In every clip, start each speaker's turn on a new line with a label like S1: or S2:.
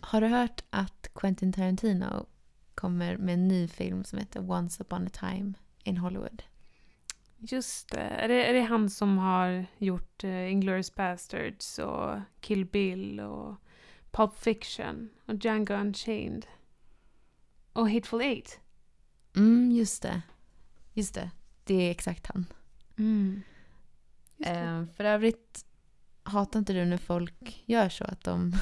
S1: Har du hört att Quentin Tarantino kommer med en ny film som heter Once upon a time in Hollywood?
S2: Just det. Är det, är det han som har gjort uh, Inglourious Basterds och Kill Bill och Pulp Fiction och Django Unchained? Och Hateful Eight?
S1: Mm, just det. Just det. Det är exakt han.
S2: Mm.
S1: Eh, för övrigt hatar inte du när folk gör så att de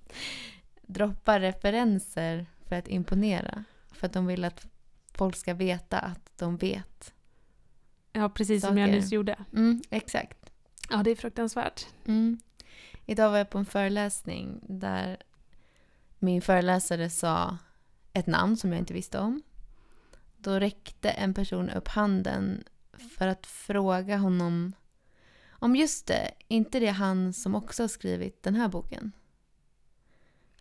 S1: droppar referenser för att imponera? För att de vill att folk ska veta att de vet.
S2: Ja, precis som jag
S1: Saker.
S2: nyss gjorde.
S1: Mm, exakt.
S2: Ja, det är fruktansvärt.
S1: Mm. Idag var jag på en föreläsning där min föreläsare sa ett namn som jag inte visste om. Då räckte en person upp handen för att fråga honom om just det, inte det han som också har skrivit den här boken?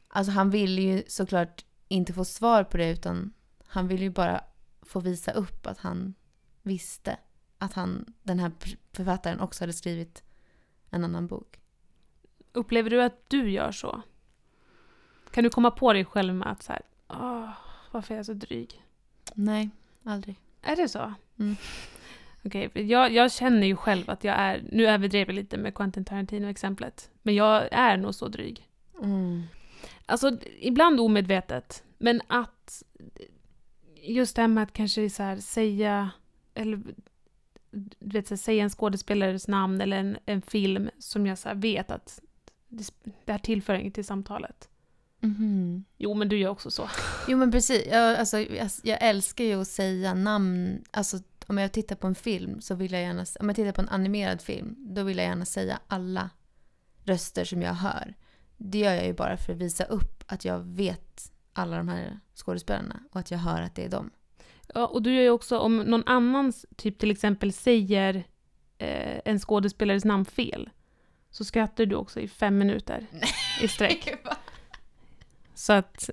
S1: Alltså han ville ju såklart inte få svar på det utan han ville ju bara få visa upp att han visste att han, den här författaren också hade skrivit en annan bok.
S2: Upplever du att du gör så? Kan du komma på dig själv med att så här, åh, varför är jag så dryg?
S1: Nej, aldrig.
S2: Är det så?
S1: Mm.
S2: Okej, för jag, jag känner ju själv att jag är, nu överdrev jag lite med Quentin Tarantino-exemplet, men jag är nog så dryg.
S1: Mm.
S2: Alltså, ibland omedvetet, men att just det här med att kanske så här säga, eller du vet, så säga en skådespelares namn eller en, en film som jag så vet att det, det här tillför inget till samtalet.
S1: Mhm.
S2: Jo, men du gör också så.
S1: Jo men precis, jag, alltså, jag, jag älskar ju att säga namn. Alltså om jag tittar på en film så vill jag gärna, om jag tittar på en animerad film, då vill jag gärna säga alla röster som jag hör. Det gör jag ju bara för att visa upp att jag vet alla de här skådespelarna och att jag hör att det är dem.
S2: Ja, och du gör ju också, om någon annan typ till exempel säger eh, en skådespelares namn fel, så skrattar du också i fem minuter i sträck. Så att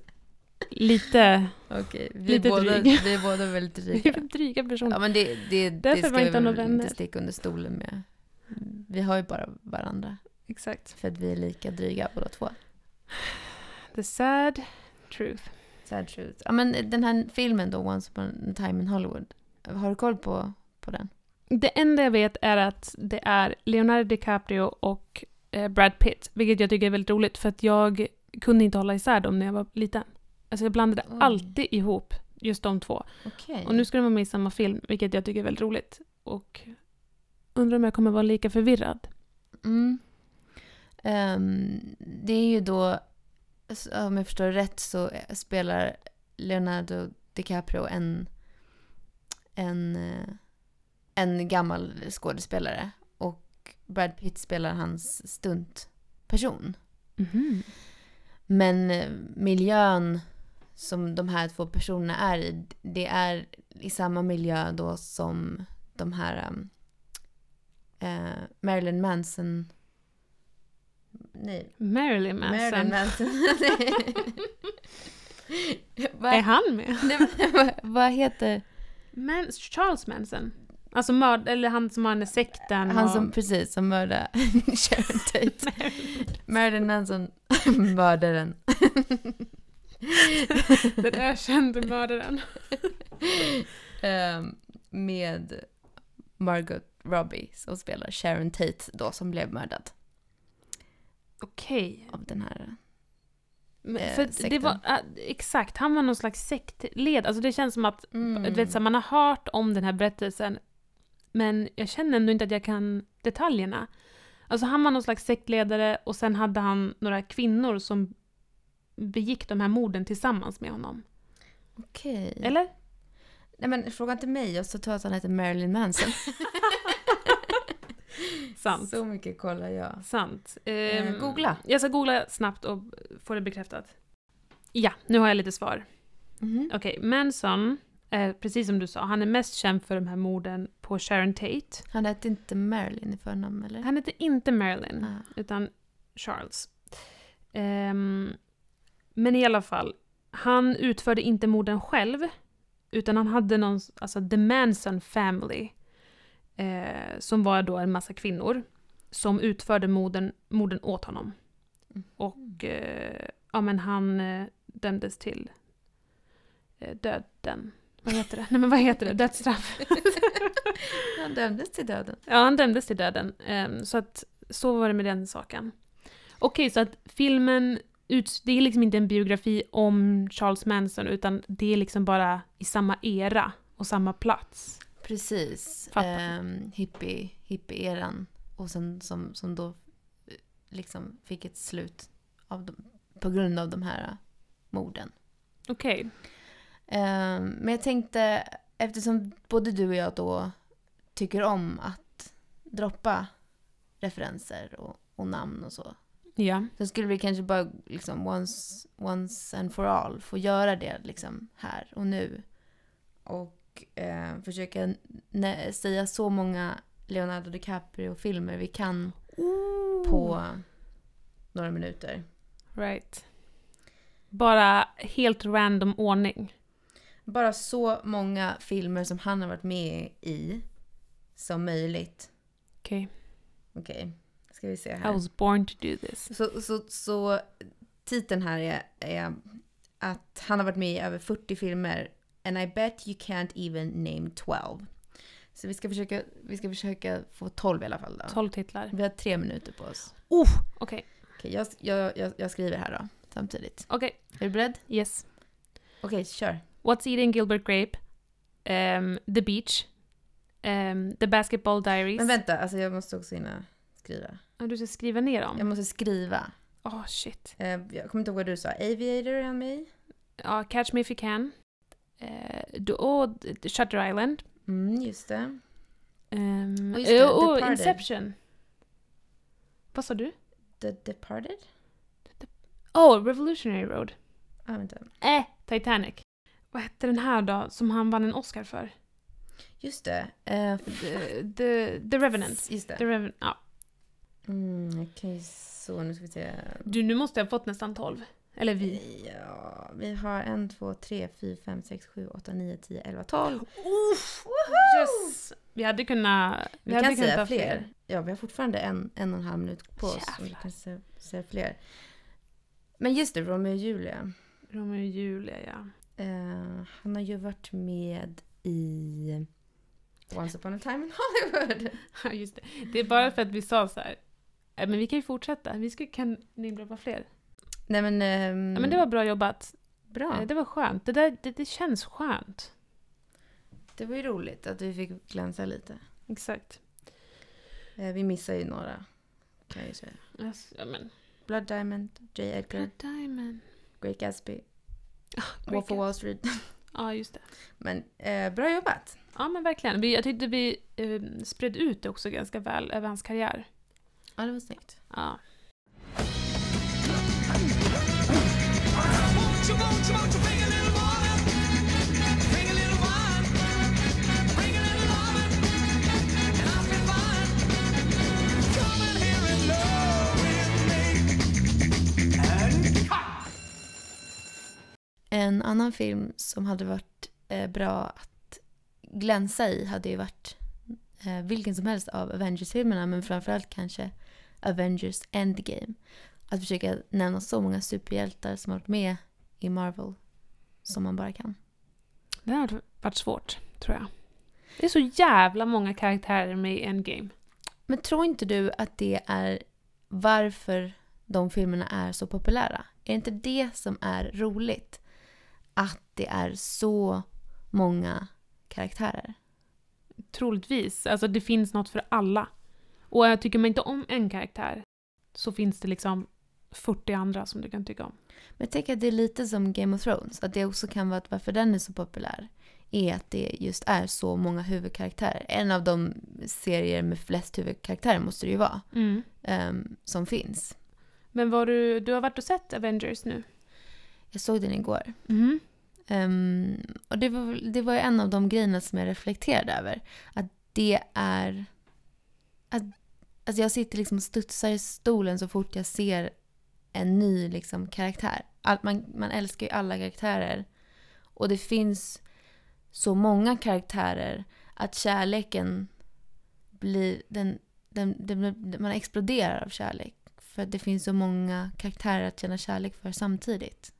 S2: lite,
S1: Okej, vi,
S2: Lite
S1: båda,
S2: dryg.
S1: vi är båda väldigt
S2: vi
S1: dryga.
S2: är dryga personer.
S1: Ja men det, det, det ska vi
S2: inte
S1: väl inte sticka under stolen med. Vi har ju bara varandra.
S2: Exakt.
S1: För att vi är lika dryga båda två.
S2: The sad truth.
S1: Sad truth. Ja men den här filmen då, Once upon a time in Hollywood. Har du koll på, på den?
S2: Det enda jag vet är att det är Leonardo DiCaprio och eh, Brad Pitt, vilket jag tycker är väldigt roligt för att jag kunde inte hålla isär dem när jag var liten. Alltså jag blandade
S1: Oj.
S2: alltid ihop just de två.
S1: Okej.
S2: Och nu ska de vara med i samma film, vilket jag tycker är väldigt roligt. Och undrar om jag kommer vara lika förvirrad.
S1: Mm. Ehm, det är ju då, om jag förstår rätt så spelar Leonardo DiCaprio en, en, eh, en gammal skådespelare. Och Brad Pitt spelar hans stuntperson. Men eh, miljön som de här två personerna är i, det är i samma miljö då som de här eh, Marilyn Manson... Nej.
S2: Marilyn Manson.
S1: Marilyn Manson.
S2: Är han med?
S1: nej, vad, heter
S2: Man Charles Manson? Alltså mörd, eller han som har den sekten
S1: han
S2: och...
S1: som precis som mördade Sharon Tate? Marilyn Manson, mördaren.
S2: Den ökände mördaren.
S1: Ehm, med Margot Robbie som spelar Sharon Tate då som blev mördad
S2: Okej.
S1: av den här. Eh,
S2: För det
S1: sekten.
S2: var, äh, exakt, han var någon slags sektled. Alltså det känns som att,
S1: Mm.
S2: du vet, så här, man har hört om den här berättelsen, men jag känner ändå inte att jag kan detaljerna. Alltså han var någon slags sektledare och sen hade han några kvinnor som begick de här morden tillsammans med honom.
S1: Okej.
S2: Eller?
S1: Nej men fråga inte mig och så tror jag att han heter Marilyn Manson.
S2: Sant.
S1: Så mycket kollar jag.
S2: Sant.
S1: Eh,
S2: Ehm,
S1: googla.
S2: Jag ska googla snabbt och få det bekräftat. Ja, nu har jag lite svar.
S1: Mhm.
S2: Okej, Manson, eh, precis som du sa, han är mest känd för de här morden på Sharon Tate.
S1: Han hette inte Marilyn i förnamn eller?
S2: Han heter inte Marilyn,
S1: Ah.
S2: utan Charles. Ehm, men i alla fall, han utförde inte morden själv, utan han hade någon, alltså the Manson family, eh, som var då en massa kvinnor, som utförde morden, morden åt honom.
S1: Mm.
S2: Och eh, ja, men han eh, dömdes till eh, döden. Vad heter det? Nej men vad heter det? Dödsstraff.
S1: Han dömdes till döden.
S2: Ja, han dömdes till döden. Ehm, så att så var det med den saken. Okej, så att filmen, ut, det är liksom inte en biografi om Charles Manson, utan det är liksom bara i samma era och samma plats.
S1: Precis. Um, hippie, hippie-eran. Och sen som, som då eh, liksom fick ett slut av dem, på grund av de här eh, morden.
S2: Okej.
S1: Ehm, men jag tänkte, eftersom både du och jag då tycker om att droppa referenser och, och namn och så.
S2: Ja.
S1: Så skulle vi kanske bara liksom once, once and for all få göra det liksom här och nu. Och eh, försöka säga så många Leonardo DiCaprio-filmer vi kan på några minuter.
S2: Right. Bara helt random ordning.
S1: Bara så många filmer som han har varit med i som möjligt.
S2: Okej.
S1: Okej, ska vi se
S2: I
S1: här.
S2: was born to do this.
S1: Så, så, så titeln här är, är att han har varit med i över 40 filmer. And I bet you can't even name 12. Så vi ska försöka, vi ska försöka få 12 i alla fall då.
S2: 12 titlar.
S1: Vi har tre minuter på oss.
S2: Uh, Okej.
S1: Okej, jag, jag, jag, jag skriver här då, samtidigt.
S2: Okej.
S1: Är du beredd?
S2: Yes.
S1: Okej, kör.
S2: What's Eating Gilbert Grape? Um, the Beach. Um, the Basketball Diaries.
S1: Men vänta, alltså jag måste också hinna skriva.
S2: Ja, du ska skriva ner dem?
S1: Jag måste skriva.
S2: Åh, shit.
S1: Eh, jag kommer inte ihåg vad du sa. Aviator är han med?
S2: Ja, Catch Me If You Can. Uh, oh, d- Shutter Island.
S1: Mm, just det.
S2: Um,
S1: Och just det,
S2: oh,
S1: Departed.
S2: Inception. Vad sa du?
S1: The Departed?
S2: Oh, Revolutionary Road.
S1: Ah, vänta.
S2: Äh, Titanic. Vad hette den här då, som han vann en Oscar för?
S1: Just det. Eh,
S2: The, the, the Revenant.
S1: Just
S2: The
S1: det.
S2: Revenant, ja.
S1: Mm, okej, så nu ska vi se.
S2: Du, nu måste jag ha fått nästan 12. Eller vi.
S1: Ja, vi har en, två, tre, fyra, fem, sex, sju, åtta, nio, tio, elva, tolv.
S2: Uff, yes! Vi hade kunnat...
S1: Vi,
S2: hade
S1: kan
S2: kunnat
S1: säga
S2: ha
S1: fler. Ja, vi har fortfarande en, en och en halv minut på oss. Så vi kan säga, säga fler. Men just det, Romeo och Julia.
S2: Romeo och Julia, ja.
S1: Eh, han har ju varit med i Once upon a time in Hollywood.
S2: Ja, just det. Det är bara för att vi sa så här. "Eh, Men vi kan ju fortsätta. Vi ska, kan namedroppa fler.
S1: Nej men... ehm,
S2: Ja, men det var bra jobbat.
S1: bra.
S2: Eh, Det var skönt. Det, där, det, det känns skönt.
S1: Det var ju roligt att vi fick glänsa lite.
S2: Exakt.
S1: Eh, vi missar ju några, kan jag ju säga.
S2: Ja, men.
S1: Blood Diamond, J. Edgar,
S2: Blood Diamond.
S1: Great Gatsby,
S2: Ah,
S1: Wolf of Wall Street.
S2: Ja, just det.
S1: Men eh, bra jobbat.
S2: Ja, men verkligen. Vi, jag tyckte vi eh, spred ut det också ganska väl över hans karriär.
S1: Ja, det var snyggt.
S2: Ja.
S1: En annan film som hade varit eh, bra att glänsa i hade ju varit eh, vilken som helst av Avengers-filmerna men framförallt kanske Avengers Endgame. Att försöka nämna så många superhjältar som har varit med i Marvel som man bara kan.
S2: Det har varit svårt, tror jag. Det är så jävla många karaktärer med i Endgame.
S1: Men tror inte du att det är varför de filmerna är så populära? Är det inte det som är roligt? Att det är så många karaktärer.
S2: Troligtvis. Alltså det finns något för alla. Och jag tycker man inte om en karaktär så finns det liksom 40 andra som du kan tycka om.
S1: Men jag tänker att det är lite som Game of Thrones. Att det också kan vara att varför den är så populär är att det just är så många huvudkaraktärer. En av de serier med flest huvudkaraktärer måste det ju vara. ehm, som finns.
S2: Men var du, du har varit och sett Avengers nu?
S1: Jag såg den igår.
S2: Mm.
S1: Ehm, och det var, det var en av de grejerna som jag reflekterade över. Att det är... Att, alltså jag sitter liksom och studsar i stolen så fort jag ser en ny liksom, karaktär. Allt, man, man älskar ju alla karaktärer. Och det finns så många karaktärer att kärleken blir... Den, den, den, man exploderar av kärlek. För att det finns så många karaktärer att känna kärlek för samtidigt.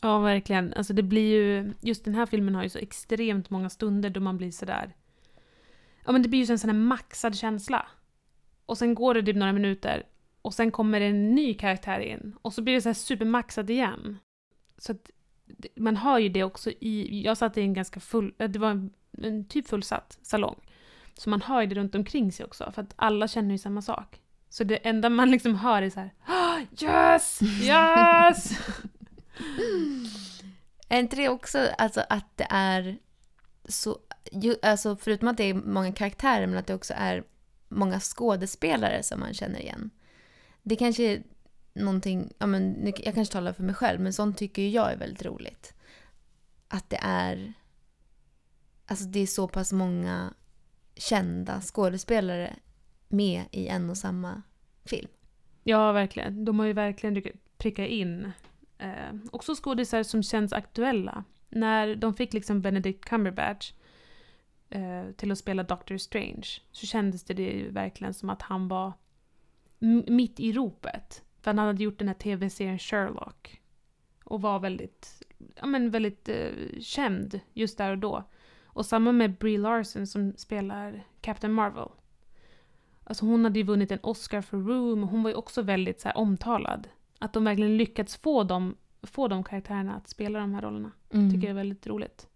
S2: Ja, verkligen. Alltså det blir ju, just den här filmen har ju så extremt många stunder då man blir sådär... Ja men det blir ju en sån här maxad känsla. Och sen går det typ några minuter och sen kommer det en ny karaktär in och så blir det så här supermaxat igen. Så att man hör ju det också i... Jag satt i en ganska full... Eh, det var en, en typ fullsatt salong. Så man hör ju det runt omkring sig också för att alla känner ju samma sak. Så det enda man liksom hör är så här ah, Yes! Yes!
S1: Är inte det också alltså, att det är så... Ju, alltså, förutom att det är många karaktärer, men att det också är många skådespelare som man känner igen. Det kanske är någonting... Ja, men, jag kanske talar för mig själv, men sånt tycker ju jag är väldigt roligt. Att det är... Alltså det är så pass många kända skådespelare med i en och samma film.
S2: Ja, verkligen. De har ju verkligen prickat pricka in eh, också skådisar som känns aktuella. När de fick liksom Benedict Cumberbatch eh, till att spela Doctor Strange så kändes det ju verkligen som att han var mitt i ropet. För han hade gjort den här tv-serien Sherlock. Och var väldigt, ja men väldigt eh, känd just där och då. Och samma med Brie Larson som spelar Captain Marvel. Alltså hon hade ju vunnit en Oscar för Room och hon var ju också väldigt så här omtalad. Att de verkligen lyckats få dem, få de karaktärerna att spela de här rollerna. Tycker jag är väldigt roligt.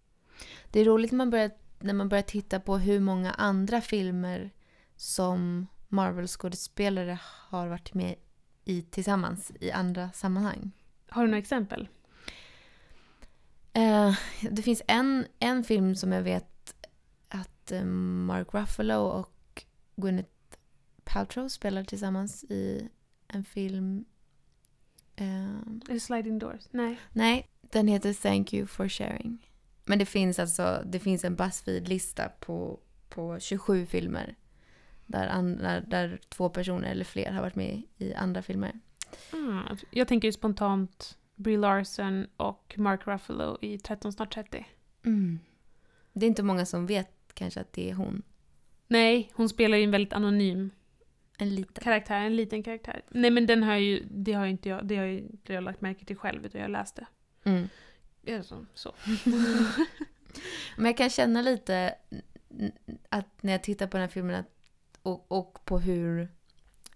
S1: Det är roligt när man, börjar, när man börjar titta på hur många andra filmer som Marvel-skådespelare har varit med i tillsammans i andra sammanhang.
S2: Har du några exempel?
S1: Eh, det finns en, en film som jag vet att eh, Mark Ruffalo och Gwyneth Paltrow spelar tillsammans i en film. Eh,
S2: Sliding Doors? Nej.
S1: nej, den heter Thank you for sharing. Men det finns alltså det finns en Buzzfeed-lista på, på 27 filmer. Där, andra, där två personer eller fler har varit med i andra filmer.
S2: Ah, jag tänker ju spontant Brie Larson och Mark Ruffalo i 13 snart 30.
S1: Mm. Det är inte många som vet kanske att det är hon.
S2: Nej, hon spelar ju en väldigt anonym
S1: En liten.
S2: karaktär, en liten karaktär. Nej men den har ju, det har ju inte jag, det har ju inte jag lagt märke till själv utan jag läste.
S1: Mm.
S2: Alltså, så.
S1: Men jag kan känna lite att när jag tittar på den här filmen att, och, och på hur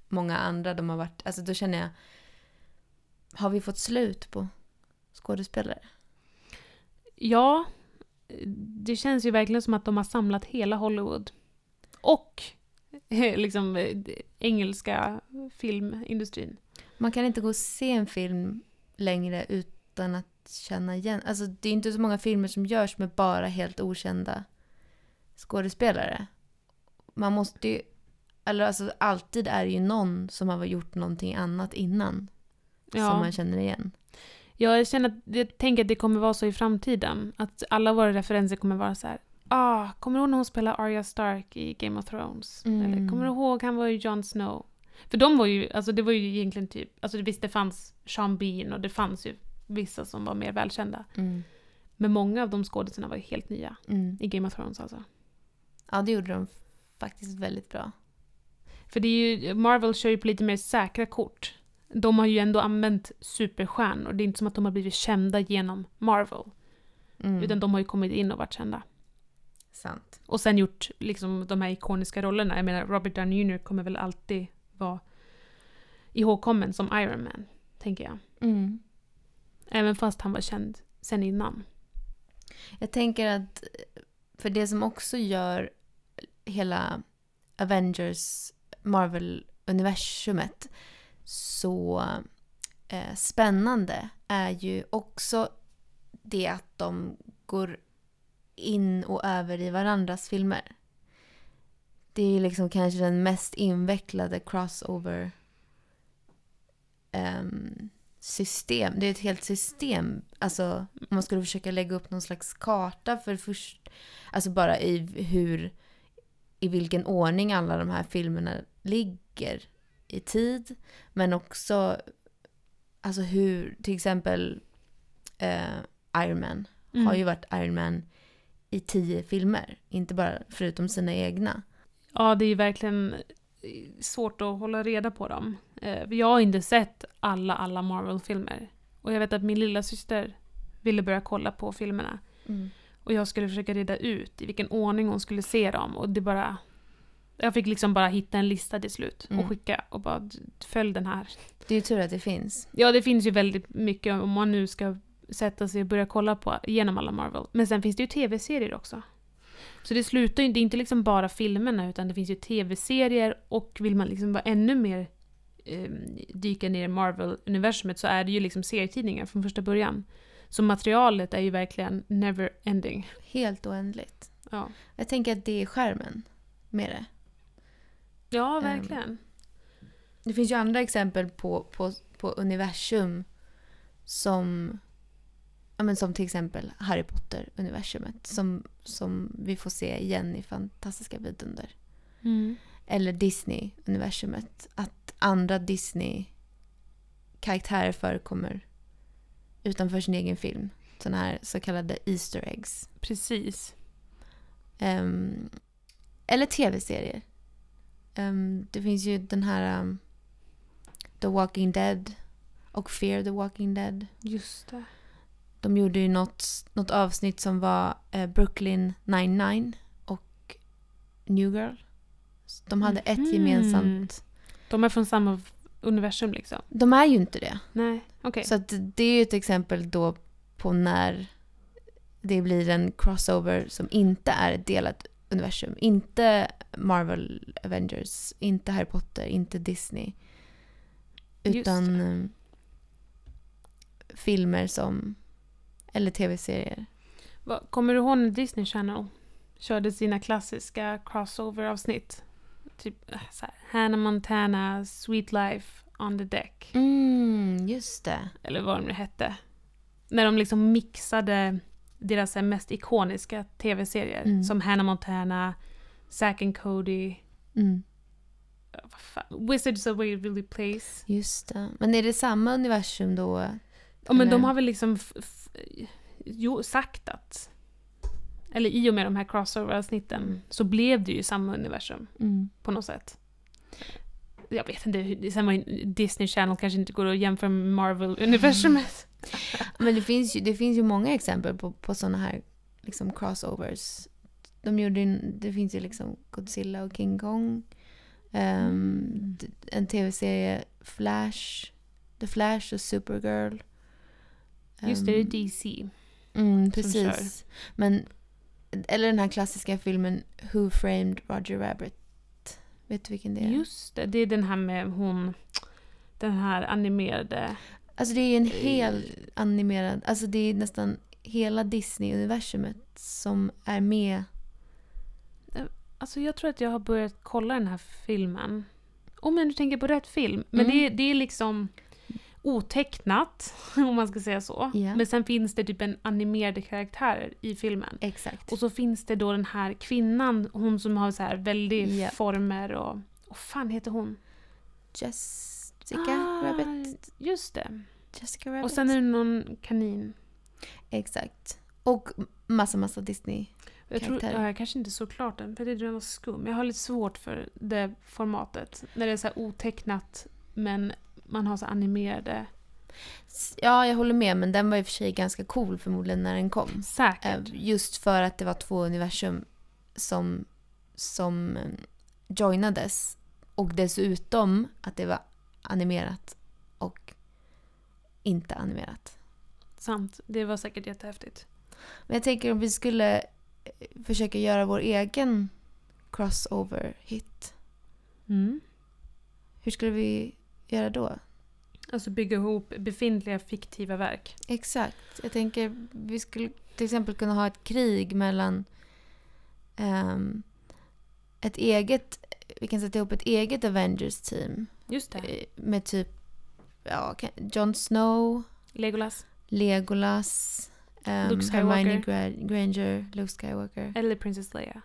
S1: många andra de har varit, alltså då känner jag, har vi fått slut på skådespelare?
S2: Ja, det känns ju verkligen som att de har samlat hela Hollywood. Och eh, liksom eh, engelska filmindustrin.
S1: Man kan inte gå och se en film längre utan att känna igen, alltså det är inte så många filmer som görs med bara helt okända skådespelare. Man måste ju, eller alltså alltid är det ju någon som har gjort någonting annat innan som
S2: Ja.
S1: man känner igen.
S2: Ja, jag känner att, jag tänker att det kommer vara så i framtiden. Att alla våra referenser kommer vara så här. Ah, kommer du ihåg när hon spelade Arya Stark i Game of Thrones?
S1: Mm.
S2: Eller kommer du ihåg, han var ju Jon Snow. För de var ju, alltså det var ju egentligen typ, alltså visst det fanns Sean Bean och det fanns ju vissa som var mer välkända.
S1: Mm.
S2: Men många av de skådisarna var ju helt nya.
S1: Mm.
S2: I Game of Thrones alltså.
S1: Ja, det gjorde de faktiskt väldigt bra.
S2: För det är ju, Marvel kör ju på lite mer säkra kort. De har ju ändå använt superstjärnor. Det är inte som att de har blivit kända genom Marvel.
S1: Mm.
S2: Utan de har ju kommit in och varit kända.
S1: Sant.
S2: Och sen gjort liksom de här ikoniska rollerna. Jag menar, Robert Downey Jr kommer väl alltid vara ihågkommen som Iron Man, tänker jag.
S1: Mm.
S2: Även fast han var känd sen innan.
S1: Jag tänker att, för det som också gör hela Avengers Marvel-universumet så eh, spännande är ju också det att de går in och över i varandras filmer. Det är ju liksom kanske den mest invecklade crossover ehm, system. Det är ett helt system. Alltså om man skulle försöka lägga upp någon slags karta för först, alltså bara i hur, i vilken ordning alla de här filmerna ligger i tid. Men också alltså hur, till exempel eh, Iron Man
S2: Mm.
S1: har ju varit Iron Man i tio filmer. Inte bara förutom sina egna.
S2: Ja, det är ju verkligen eh, svårt att hålla reda på dem. Eh, Jag har inte sett alla, alla Marvel-filmer. Och jag vet att min lilla syster ville börja kolla på filmerna. Och jag skulle försöka reda ut i vilken ordning hon skulle se dem. Och det bara... Jag fick liksom bara hitta en lista till slut och
S1: Mm.
S2: skicka och bara följ den här.
S1: Det är ju tur att det finns.
S2: Ja, det finns ju väldigt mycket om man nu ska sätta sig och börja kolla på genom alla Marvel. Men sen finns det ju tv-serier också. Så det slutar ju, det är inte liksom bara filmerna utan det finns ju tv-serier och vill man liksom vara ännu mer eh, dyka ner i Marvel-universumet så är det ju liksom serietidningar från första början. Så materialet är ju verkligen never ending.
S1: Helt oändligt.
S2: Ja,
S1: Jag tänker att det är skärmen med det.
S2: Ja
S1: Ehm,
S2: verkligen.
S1: Det finns ju andra exempel på, på, på universum som, ja, men som till exempel Harry Potter-universumet som, som vi får se igen i Fantastiska vidunder.
S2: Mm.
S1: Eller Disney-universumet. Att andra Disney-karaktärer förekommer utanför sin egen film. Sådana här så kallade Easter eggs.
S2: Precis.
S1: Ehm, eller tv-serier. Ehm, det finns ju den här um, The Walking Dead och Fear the Walking Dead.
S2: Just det.
S1: De gjorde ju något, något avsnitt som var eh, Brooklyn 99 och New Girl. De hade
S2: Mhm.
S1: ett gemensamt.
S2: De är från samma universum liksom.
S1: De är ju inte det.
S2: Nej, okej.
S1: Så det är ju ett exempel då på när det blir en crossover som inte är ett delat universum. Inte Marvel Avengers, inte Harry Potter, inte Disney. Utan eh, filmer som, eller tv-serier.
S2: Kommer du ihåg när Disney Channel körde sina klassiska crossover-avsnitt? Typ äh, så här, Hannah Montana, Sweet Life on the Deck.
S1: Mm, just det.
S2: Eller vad de nu hette. När de liksom mixade deras mest ikoniska tv-serier.
S1: Mm.
S2: Som Hannah Montana, Zack and Cody,
S1: Mm,
S2: Wizards of Waverly Place.
S1: just det. Men är det samma universum då?
S2: Ja, men de har väl liksom jo, sagt att... Eller i och med de här crossover-avsnitten
S1: Mm.
S2: så blev det ju samma universum
S1: Mm.
S2: på något sätt. Jag vet inte, Disney Channel kanske inte går att jämföra med Marvel-universumet.
S1: Men det finns ju, det finns ju många exempel på, på sådana här liksom crossovers. De gjorde det finns ju liksom Godzilla och King Kong. Ehm,
S2: Mm.
S1: En tv-serie, Flash. The Flash och Supergirl.
S2: Just det, det är
S1: Ehm,
S2: DC.
S1: Mm, precis. Men, eller den här klassiska filmen Who Framed Roger Rabbit. Vet du vilken det är?
S2: Just det, det är den här med hon... Den här animerade...
S1: Alltså det är ju en hel animerad, alltså det är nästan hela Disney-universumet som är med.
S2: Alltså jag tror att jag har börjat kolla den här filmen. Om jag nu tänker på rätt film. Men
S1: Mm.
S2: det, är- det är liksom otecknat, om man ska säga så.
S1: Ja.
S2: Men sen finns det typ en animerade karaktär i filmen.
S1: Exakt.
S2: Och så finns det då den här kvinnan, hon som har så här väldigt
S1: Ja.
S2: former och... Vad fan heter hon?
S1: Jessica
S2: Ah,
S1: Rabbit.
S2: Just det.
S1: Jessica Rabbit.
S2: Och sen är det någon kanin.
S1: Exakt. Och massa, massa Disney.
S2: Jag tror, ja, jag kanske inte såg klart den, för det är var skum. Jag har lite svårt för det formatet. När det är så här otecknat, men man har så animerade...
S1: Ja, jag håller med, men den var i och för sig ganska cool förmodligen när den kom.
S2: Säkert.
S1: Just för att det var två universum som, som eh, joinades. Och dessutom att det var animerat och inte animerat.
S2: Sant. Det var säkert jättehäftigt.
S1: Men jag tänker om vi skulle eh, försöka göra vår egen crossover-hit.
S2: Mm.
S1: Hur skulle vi göra då?
S2: Alltså bygga ihop befintliga fiktiva verk.
S1: Exakt. Jag tänker vi skulle till exempel kunna ha ett krig mellan ehm, ett eget, vi kan sätta ihop ett eget Avengers-team
S2: Just det.
S1: eh, med typ ja, Jon Snow,
S2: Legolas.
S1: Legolas, um,
S2: Luke
S1: Hermione
S2: Skywalker.
S1: Gra- Granger, Luke Skywalker.
S2: Eller Princess Leia.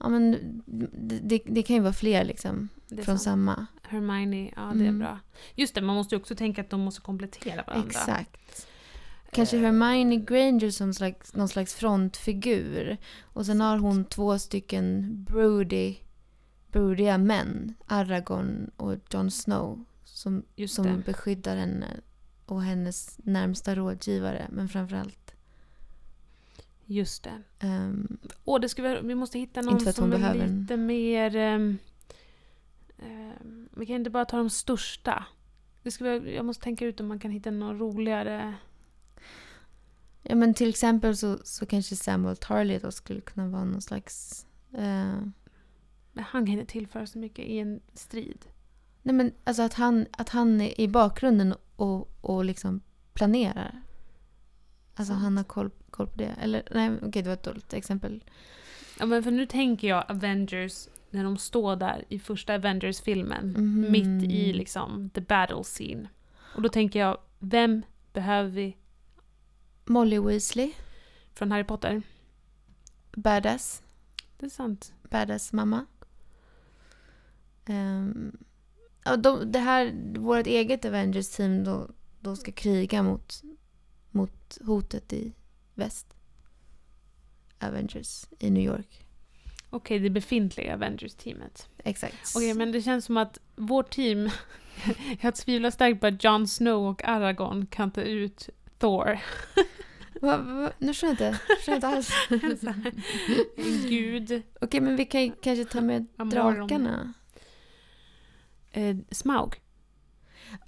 S1: Ja, men det, det, det kan ju vara fler liksom från
S2: sant.
S1: samma.
S2: Hermione, ja det är
S1: Mm.
S2: bra. Just det, man måste ju också tänka att de måste komplettera varandra.
S1: Exakt. Kanske
S2: Eh.
S1: Hermione Granger som slags, någon slags frontfigur. Och sen har hon två stycken broody, broodiga män. Aragorn och Jon Snow. Som,
S2: Just
S1: som
S2: det.
S1: beskyddar henne och hennes närmsta rådgivare. Men framförallt...
S2: Just det.
S1: ehm,
S2: Åh, det ska vi, vi måste hitta någon som är
S1: en-
S2: lite mer... ehm, ehm, vi kan inte bara ta de största. Det vi, jag måste tänka ut om man kan hitta någon roligare...
S1: ja men till exempel så, så kanske Samuel Tarly då skulle kunna vara någon slags...
S2: Men Han kan inte tillföra så mycket i en strid.
S1: nej men alltså att han, att han är i bakgrunden och, och liksom planerar. Alltså
S2: Sant.
S1: han har koll, koll på det. Eller nej okej det var ett dåligt exempel.
S2: Ja, men för nu tänker jag Avengers, när de står där i första Avengers-filmen.
S1: Mhm.
S2: Mitt i liksom the battle scene. Och då tänker jag, vem behöver vi
S1: Molly Weasley,
S2: från Harry Potter?
S1: badass,
S2: Det är sant.
S1: badass mamma. Um, de, det här, vårt eget Avengers-team då, då ska kriga mot, mot hotet i väst. Avengers i New York.
S2: Okej, det befintliga Avengers-teamet.
S1: Exakt.
S2: Okej, men det känns som att vårt team... jag tvivlar starkt på att Jon Snow och Aragorn kan ta ut Thor.
S1: Va, va, nu förstår jag inte. Förstår inte alls.
S2: En gud.
S1: Okej, men vi kan kanske ta med
S2: Amorgon.
S1: drakarna.
S2: Eh, Smaug.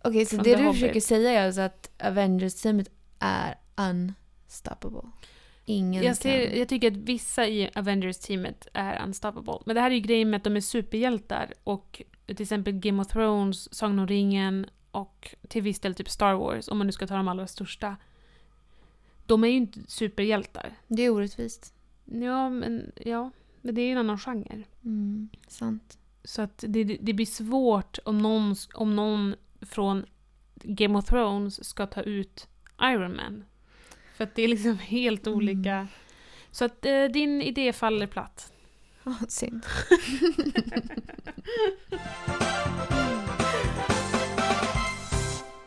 S1: Okej, så
S2: Från
S1: det
S2: The
S1: du
S2: Hobbit.
S1: försöker säga är alltså att Avengers-teamet är unstoppable. Ingen
S2: Jag, ser,
S1: kan...
S2: jag tycker att vissa i Avengers-teamet är unstoppable. Men det här är ju grejen med att de är superhjältar. Och till exempel Game of Thrones, Sagan om ringen och till viss del typ Star Wars, om man nu ska ta de allra största. De är ju inte superhjältar.
S1: Det är orättvist.
S2: Ja, men, ja, men det är ju en annan genre.
S1: Mm, sant.
S2: Så att det, det blir svårt om någon, om någon från Game of Thrones ska ta ut Iron Man. För att det är liksom helt
S1: Mm.
S2: olika. Så att eh, din idé faller platt.
S1: Oh, synd.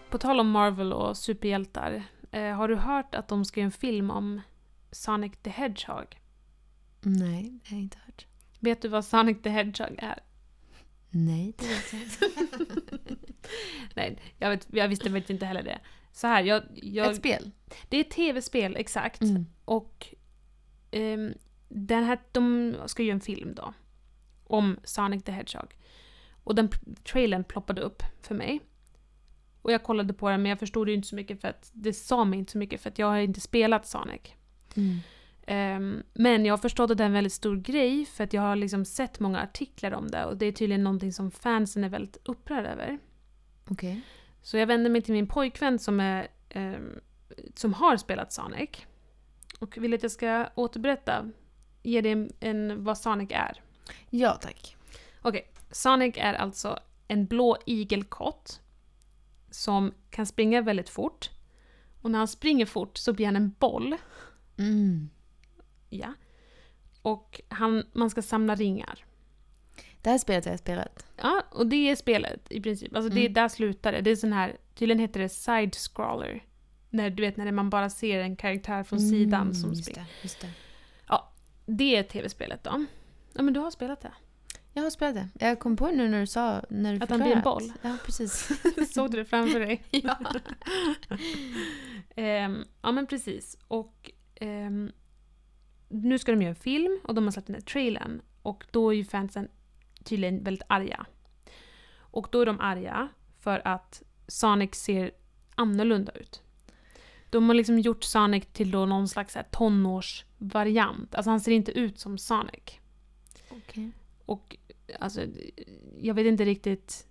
S2: På tal om Marvel och superhjältar. Eh, har du hört att de ska göra en film om Sonic the Hedgehog?
S1: Nej, det har jag inte hört.
S2: Vet du vad Sonic the Hedgehog är?
S1: Nej, det vet jag inte.
S2: Nej, jag, vet, jag visste vet inte heller det. Så här, jag, jag,
S1: Ett spel.
S2: det är ett tv-spel, exakt.
S1: Mm.
S2: Och ehm, den här, de ska göra en film då. Om Sonic the Hedgehog. Och den trailern ploppade upp för mig. Och jag kollade på den men jag förstod ju inte så mycket för att det sa mig inte så mycket för att jag har inte spelat Sonic.
S1: Mm.
S2: Ehm, men jag har förstått att det är en väldigt stor grej för att jag har liksom sett många artiklar om det och det är tydligen någonting som fansen är väldigt upprörda över.
S1: Okej.
S2: Så jag vände mig till min pojkvän som, är, ehm, som har spelat Sonic. Och vill att jag ska återberätta, ge dig en, en, vad Sonic är.
S1: Ja, tack.
S2: Okej, Sonic är alltså en blå igelkott som kan springa väldigt fort. Och när han springer fort så blir han en boll.
S1: Mm.
S2: Ja. Och han, man ska samla ringar.
S1: Det här spelet har jag spelat.
S2: Ja, och det är spelet i princip. Alltså det är
S1: Mm.
S2: där slutar det. Det är sån här, tydligen heter det side-scroller. När du vet när man bara ser en karaktär från sidan som
S1: Mm, just
S2: springer.
S1: det,
S2: är tv-spelet då. Ja men du har spelat det.
S1: Jag har spelat det. Jag kom på det nu när du sa... När du
S2: Att han blir en boll?
S1: Ja, precis.
S2: Såg du det framför dig?
S1: ja.
S2: Ehm, ja men precis. Och ehm, nu ska de göra en film och de har släppt den här trailern. Och då är ju fansen tydligen väldigt arga. Och då är de arga för att Sonic ser annorlunda ut. De har liksom gjort Sonic till då någon slags här tonårsvariant. Alltså han ser inte ut som Sonic.
S1: Okej.
S2: Och alltså, jag vet inte riktigt...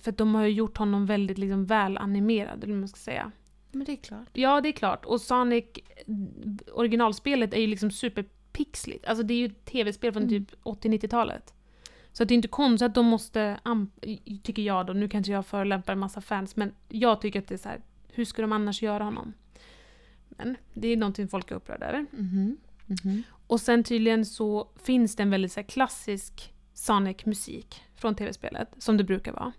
S2: För de har ju gjort honom väldigt liksom välanimerad, eller man ska säga.
S1: Men det är klart.
S2: Ja, det är klart. Och Sonic, originalspelet är ju liksom superpixligt. Alltså det är ju ett tv-spel från
S1: Mm.
S2: typ 80-90-talet. Så det är inte konstigt att de måste, tycker jag då, nu kanske jag förolämpar en massa fans, men jag tycker att det är så här, hur ska de annars göra honom? Men det är någonting folk är upprörda över.
S1: Mhm. Mhm.
S2: Och sen tydligen så finns det en väldigt så klassisk Sonic-musik från tv-spelet, som det brukar vara.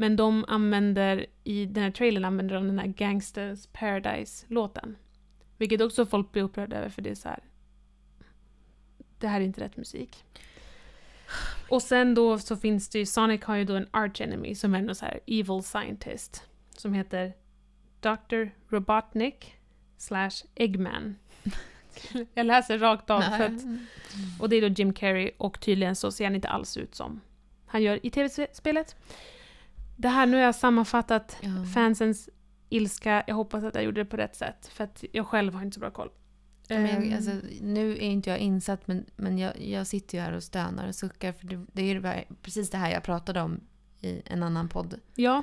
S2: Men de använder, i den här trailern använder de den här Gangsters Paradise-låten. Vilket också folk blir upprörda över för det är så här. Det här är inte rätt musik. Och sen då så finns det ju, Sonic har ju då en arch enemy som är någon så här evil scientist. Som heter Dr. Robotnik slash Eggman. Jag läser rakt av för att och det är då Jim Carrey och tydligen så ser han inte alls ut som han gör i tv-spelet. Det här, nu har jag sammanfattat
S1: Ja.
S2: fansens ilska. Jag hoppas att jag gjorde det på rätt sätt, för att jag själv har inte så bra koll.
S1: Men
S2: Ehm,
S1: alltså, nu är inte jag insatt men, men jag, jag sitter ju här och stönar och suckar för det, det är ju precis det här jag pratade om i en annan podd.
S2: ja,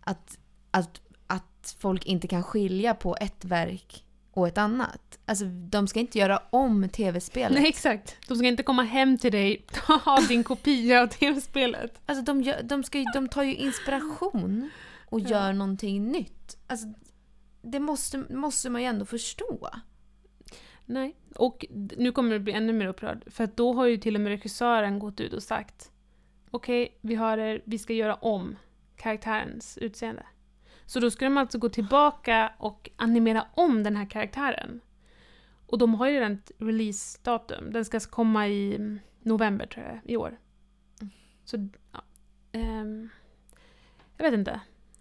S1: Att, att, att folk inte kan skilja på ett verk och ett annat. Alltså de ska inte göra om tv-spelet.
S2: nej exakt. De ska inte komma hem till dig och ha din kopia av tv-spelet.
S1: Alltså de, gör, de, ska, de tar ju inspiration och
S2: Ja.
S1: gör någonting nytt. Alltså, det måste, måste man ju ändå förstå.
S2: Nej. Och nu kommer det bli ännu mer upprörd, för att då har ju till och med regissören gått ut och sagt okej, vi har er, vi ska göra om karaktärens utseende. Så då ska de alltså gå tillbaka och animera om den här karaktären. Och de har ju redan ett releasedatum. Den ska komma i mm, november tror jag, i år. Så, ja. ehm, jag vet inte.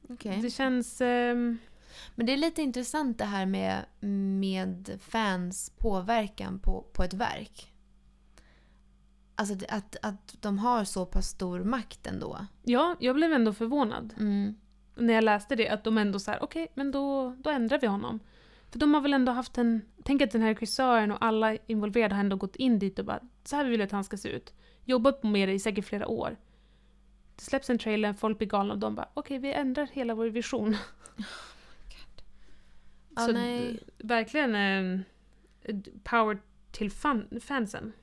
S1: Okej.
S2: Det känns... ehm,
S1: Men det är lite intressant det här med, med fans påverkan på, på ett verk. Alltså att, att de har så pass stor makt ändå.
S2: ja, jag blev ändå förvånad.
S1: Mm.
S2: När jag läste det, att de ändå så här, okej, men då, då ändrar vi honom. För de har väl ändå haft en, tänk att den här regissören och alla involverade har ändå gått in dit och bara, så här vill vi att han ska se ut. Jobbat med det i säkert flera år. Det släpps en trailer, folk blir galna och de bara, okej, vi ändrar hela vår vision.
S1: Ja,
S2: så
S1: nej.
S2: verkligen eh, power till fan, fansen.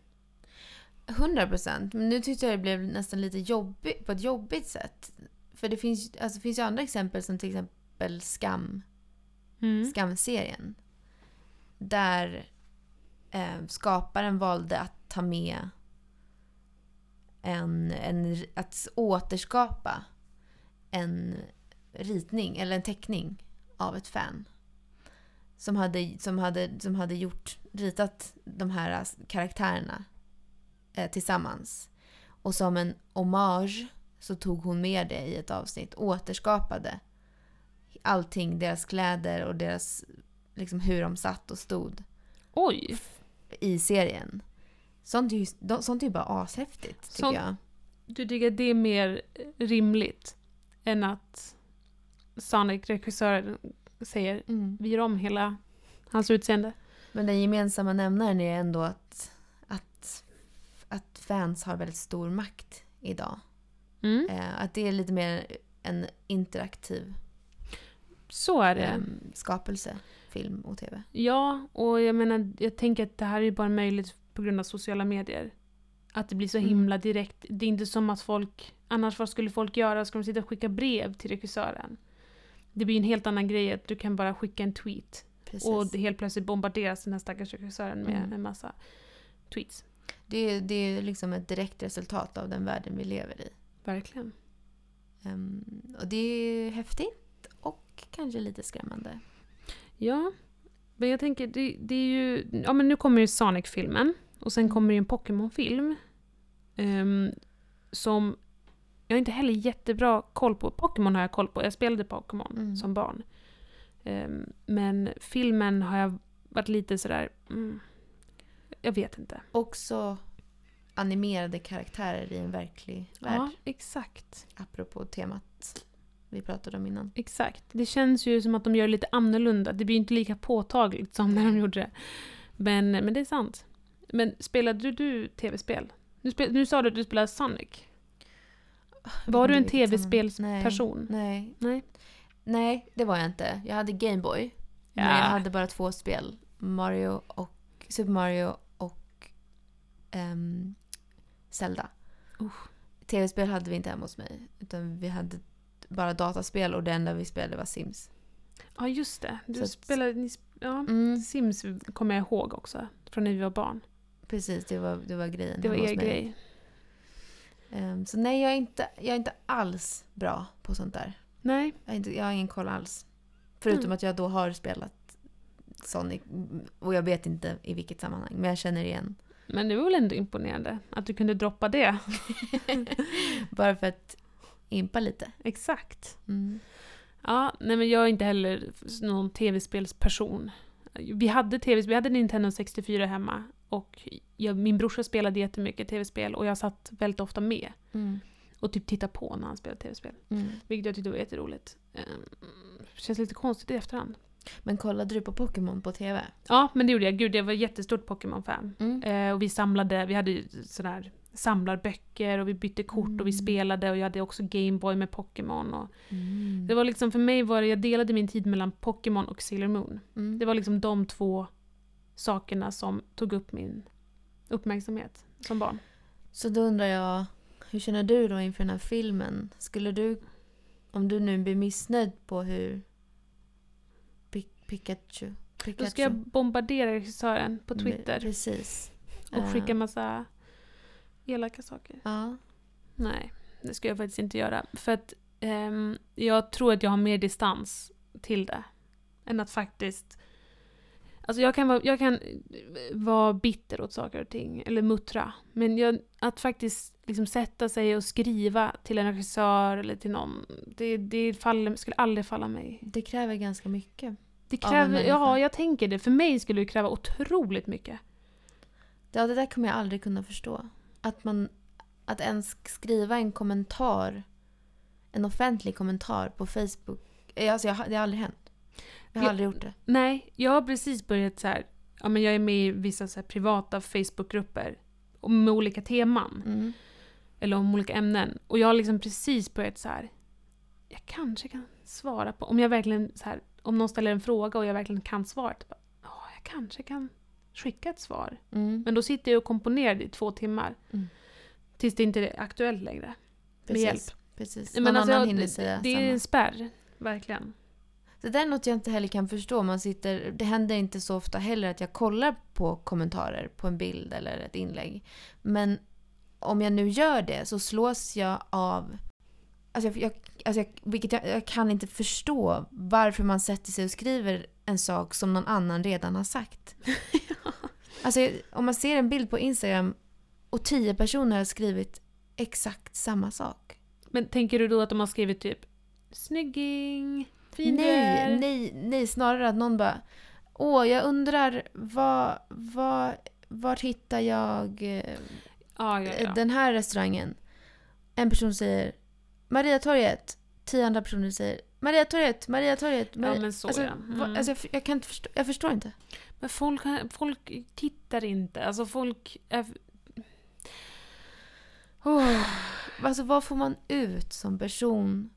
S1: 100 procent. Men nu tyckte jag det blev nästan lite jobbigt på ett jobbigt sätt. För det finns, alltså, det finns ju andra exempel som till exempel Skam.
S2: Mm.
S1: Skam-serien. Där eh, skaparen valde att ta med en, en, att återskapa en ritning eller en teckning av ett fan. Som hade, som hade, som hade gjort, ritat de här karaktärerna eh, tillsammans. Och som en hommage så tog hon med det i ett avsnitt, återskapade allting, deras kläder och deras, liksom hur de satt och stod
S2: Oj!
S1: i serien. Sånt är ju, sånt är ju bara ashäftigt tycker
S2: Sånt-
S1: jag.
S2: Du tycker det är mer rimligt än att Sonic-regissören säger vi gör om hela hans utseende.
S1: Men den gemensamma nämnaren är ändå att, att, att fans har väldigt stor makt idag.
S2: Mm.
S1: Eh, att det är lite mer en interaktiv
S2: Så är det.
S1: eh, skapelse, film och tv.
S2: Ja, och jag menar, jag tänker att det här är bara möjligt på grund av sociala medier. Att det blir så
S1: Mm.
S2: himla direkt. Det är inte som att folk, annars vad skulle folk göra? Ska de sitta och skicka brev till regissören? Det blir en helt annan grej att du kan bara skicka en tweet
S1: Precis.
S2: och helt plötsligt bombarderas den här stackars regissören med
S1: Mm.
S2: en massa tweets.
S1: det, det är liksom ett direkt resultat av den världen vi lever i.
S2: Verkligen.
S1: Ehm, och det är häftigt och kanske lite skrämmande.
S2: Ja, men jag tänker, det, det är ju... Ja, men nu kommer ju Sonic-filmen. Och sen kommer ju en Pokémon-film. ehm, som jag har inte heller jättebra koll på. Pokémon har jag koll på. Jag spelade Pokémon
S1: Mm.
S2: som barn. Ehm, men filmen har jag varit lite sådär... Mm, jag vet inte.
S1: Också animerade karaktärer i en verklig värld.
S2: Ja, exakt.
S1: Apropå temat vi pratade om innan.
S2: Exakt. Det känns ju som att de gör det lite annorlunda. Det blir inte lika påtagligt som när de gjorde det. Men, men det är sant. Men spelade du, du tv-spel? Nu, spel, nu sa du att du spelade Sonic. Var du en tv-spelsperson?
S1: Nej.
S2: Nej.
S1: Nej, det var jag inte. Jag hade Gameboy. Men
S2: Ja.
S1: jag hade bara två spel. Mario och Super Mario och ehm, Zelda.
S2: Usch.
S1: Tv-spel hade vi inte hemma hos mig. Utan vi hade bara dataspel och det enda vi spelade var Sims.
S2: Ja, just det. Du
S1: Så
S2: spelade... Ni, ja.
S1: Mm,
S2: Sims kommer jag ihåg också. Från när vi var barn.
S1: precis, det var, det var grejen
S2: Det var er grej.
S1: Ehm, så nej, jag är, inte, jag är inte alls bra på sånt där.
S2: Nej.
S1: Jag inte, jag har ingen koll alls. Förutom
S2: Mm.
S1: att jag då har spelat Sonic och jag vet inte i vilket sammanhang, men jag känner igen.
S2: Men det var väl ändå imponerande att du kunde droppa det.
S1: Bara för att impa lite.
S2: Exakt.
S1: Mm.
S2: Ja, nej men jag är inte heller någon tv-spelsperson. Vi hade tv vi hade Nintendo 64 hemma och jag, min brorsa spelade jättemycket tv-spel och jag satt väldigt ofta med
S1: Mm.
S2: och typ tittade på när han spelade tv-spel.
S1: Mm.
S2: Vilket jag tyckte var jätteroligt. Ehm, känns lite konstigt i efterhand.
S1: Men kollade du på Pokémon på TV?
S2: Ja, men det gjorde jag. Gud, jag var jättestort Pokémon-fan.
S1: Mm.
S2: Eh, och vi samlade, vi hade ju sådär samlarböcker och vi bytte kort och vi
S1: Mm.
S2: spelade och jag hade också Gameboy med Pokémon. Och
S1: Mm.
S2: det var liksom, för mig var det, jag delade min tid mellan Pokémon och Sailor Moon.
S1: Mm.
S2: Det var liksom de två sakerna som tog upp min uppmärksamhet som barn.
S1: Så då undrar jag, hur känner du då inför den här filmen? Skulle du, om du nu blir missnöjd på hur Pikachu... Pikachu
S2: Då ska jag bombardera regissören på Twitter
S1: Precis.
S2: och
S1: Eh,
S2: skicka massa elaka saker.
S1: Ja.
S2: Nej, det ska jag faktiskt inte göra. För att ehm, jag tror att jag har mer distans till det. Än att faktiskt... Alltså jag kan vara, jag kan eh, vara bitter åt saker och ting, eller muttra. Men jag, att faktiskt liksom sätta sig och skriva till en regissör eller till någon, det, det faller, skulle aldrig falla mig.
S1: Det kräver ganska mycket.
S2: Det kräver, ja jag tänker det. För mig skulle det kräva otroligt mycket.
S1: Ja, det där kommer jag aldrig kunna förstå. Att man... Att ens skriva en kommentar, en offentlig kommentar på Facebook. eh, Alltså jag, det har aldrig hänt. Jag har
S2: Ja.
S1: aldrig gjort det.
S2: Nej, jag har precis börjat så här. Ja, men jag är med i vissa så privata Facebookgrupper om- med olika teman.
S1: Mm.
S2: Eller om olika ämnen. Och jag har liksom precis börjat så här. Jag kanske kan svara på... Om jag verkligen så här, Om någon ställer en fråga och jag verkligen kan svaret. bara, Ja, jag kanske kan skicka ett svar.
S1: Mm.
S2: Men då sitter jag och komponerar i två timmar.
S1: Mm.
S2: Tills det inte är aktuellt längre.
S1: Precis.
S2: hjälp.
S1: Precis.
S2: Men
S1: Någon
S2: alltså,
S1: annan hinner säga
S2: det är
S1: samma.
S2: en spärr. Verkligen.
S1: Det där är något jag inte heller kan förstå. Man sitter, det händer inte så ofta heller att jag kollar på kommentarer på en bild eller ett inlägg. Men om jag nu gör det så slås jag av... Alltså jag, jag, alltså jag, vilket jag, jag kan inte förstå varför man sätter sig och skriver en sak som någon annan redan har sagt. Alltså om man ser en bild på Instagram och tio personer har skrivit exakt samma sak.
S2: Men tänker du då att de har skrivit typ Snygging, fin
S1: Nej, nej, nej, snarare att någon bara Åh, jag undrar vad, vad, vart hittar jag
S2: Ja, ja, ja.
S1: den här restaurangen? En person säger Mariatorget. Tio andra personer säger Mariatorget, Mariatorget.
S2: Ja,
S1: Mari-"
S2: men så
S1: alltså,
S2: ja. Mm.
S1: alltså, jag, jag kan inte förstå, jag förstår inte.
S2: Men folk, folk tittar inte. Alltså folk är...
S1: Oh, alltså vad får man ut som person?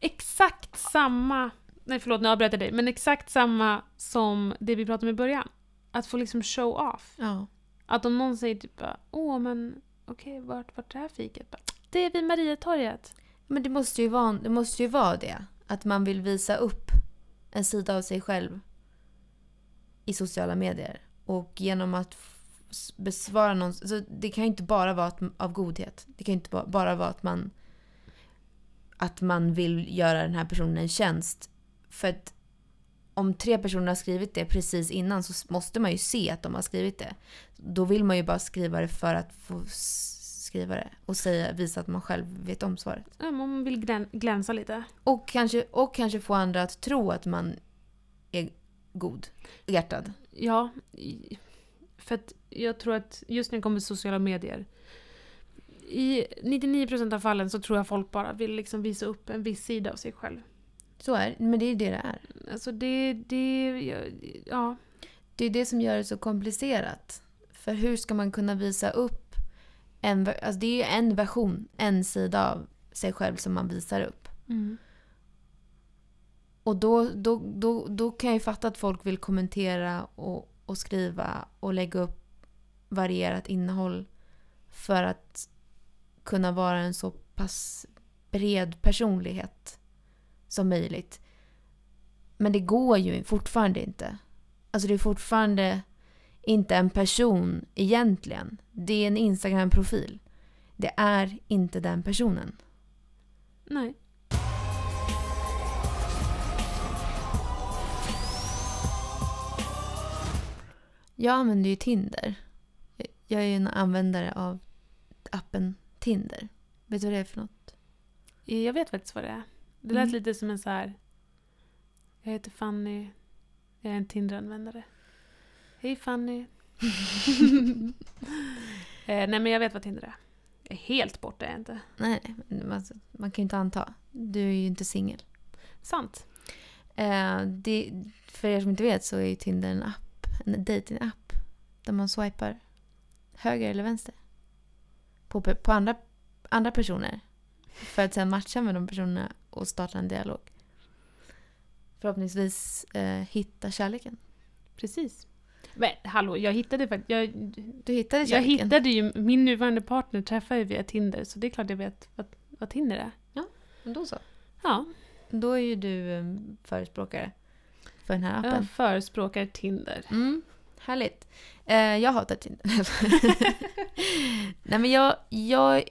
S2: Exakt samma... Nej förlåt, nu avbröt jag dig. Men exakt samma som det vi pratade om i början. Att få liksom show off.
S1: Ja.
S2: Att om någon säger typ åh men okej, vart, vart är det här fiket? Bara, Det är vid Mariatorget.
S1: Men det måste, ju vara, det måste ju vara det. Att man vill visa upp en sida av sig själv i sociala medier. Och genom att besvara någon... Så det kan ju inte bara vara att, av godhet. Det kan ju inte bara vara att man, att man vill göra den här personen en tjänst. För att om tre personer har skrivit det precis innan så måste man ju se att de har skrivit det. Då vill man ju bara skriva det för att få skriva det och säga, visa att man själv vet om svaret.
S2: Ja, man vill glän, glänsa lite.
S1: Och kanske, och kanske få andra att tro att man är god hjärtad.
S2: Ja, för att jag tror att just när det kommer till sociala medier i 99% av fallen så tror jag folk bara vill liksom visa upp en viss sida av sig själv.
S1: Så är det, men det är det det är.
S2: Alltså det, det, ja.
S1: Det är det som gör det så komplicerat. För hur ska man kunna visa upp en, alltså det är ju en version, en sida av sig själv som man visar upp.
S2: Mm.
S1: Och då, då, då, då kan jag ju fatta att folk vill kommentera och, och skriva och lägga upp varierat innehåll för att kunna vara en så pass bred personlighet som möjligt. Men det går ju fortfarande inte. Alltså det är fortfarande inte en person egentligen. Det är en Instagram-profil. Det är inte den personen.
S2: Nej.
S1: Jag använder ju Tinder. Jag är ju en användare av appen Tinder. Vet du vad det är för något?
S2: Jag vet faktiskt vad det är. Det lät
S1: Mm.
S2: lite som en så här... Jag heter Fanny. Jag är en Tinder-användare. Hej Fanny. eh, nej men jag vet vad Tinder är. Är helt borta är jag inte.
S1: Nej, men alltså, man kan ju inte anta. Du är ju inte singel.
S2: Sant.
S1: Eh, det, för er som inte vet så är ju Tinder en app, en dating-app. Där man swipar höger eller vänster. På, på andra, andra personer. För att sen matcha med de personerna och starta en dialog. Förhoppningsvis eh, hitta kärleken.
S2: Precis. Men hallå, jag hittade faktiskt... Jag,
S1: Du hittade
S2: jag
S1: kärleken.
S2: hittade ju... Min nuvarande partner träffade jag via Tinder, så det är klart jag vet vad, vad Tinder är.
S1: Men Då så.
S2: Ja,
S1: Då är ju du eh, förespråkare för den här appen.
S2: jag förespråkar Tinder.
S1: Mm, härligt. Eh, jag hatar Tinder. Nej men jag, jag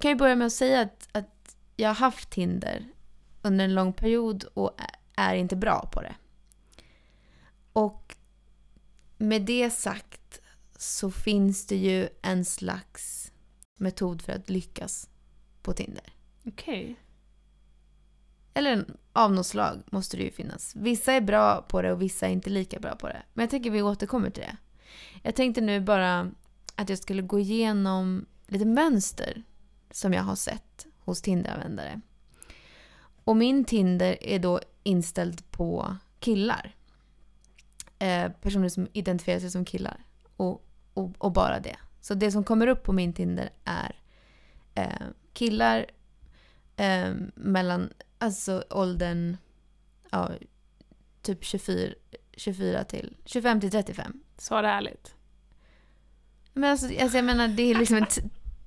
S1: kan ju börja med att säga att, att jag har haft Tinder under en lång period och är inte bra på det. Och med det sagt så finns det ju en slags metod för att lyckas på Tinder.
S2: Okej.
S1: Eller en- av något slag måste det ju finnas. Vissa är bra på det och vissa är inte lika bra på det. Men jag tänker vi återkommer till det. Jag tänkte nu bara att jag skulle gå igenom lite mönster som jag har sett hos Tinder-användare. Och min Tinder är då inställd på killar. Eh, personer som identifierar sig som killar. Och, och, och bara det. Så det som kommer upp på min Tinder är eh, killar eh, mellan alltså åldern ja, typ 24, 24 till 25 till 35.
S2: Svara ärligt.
S1: Men alltså, alltså jag menar det är liksom en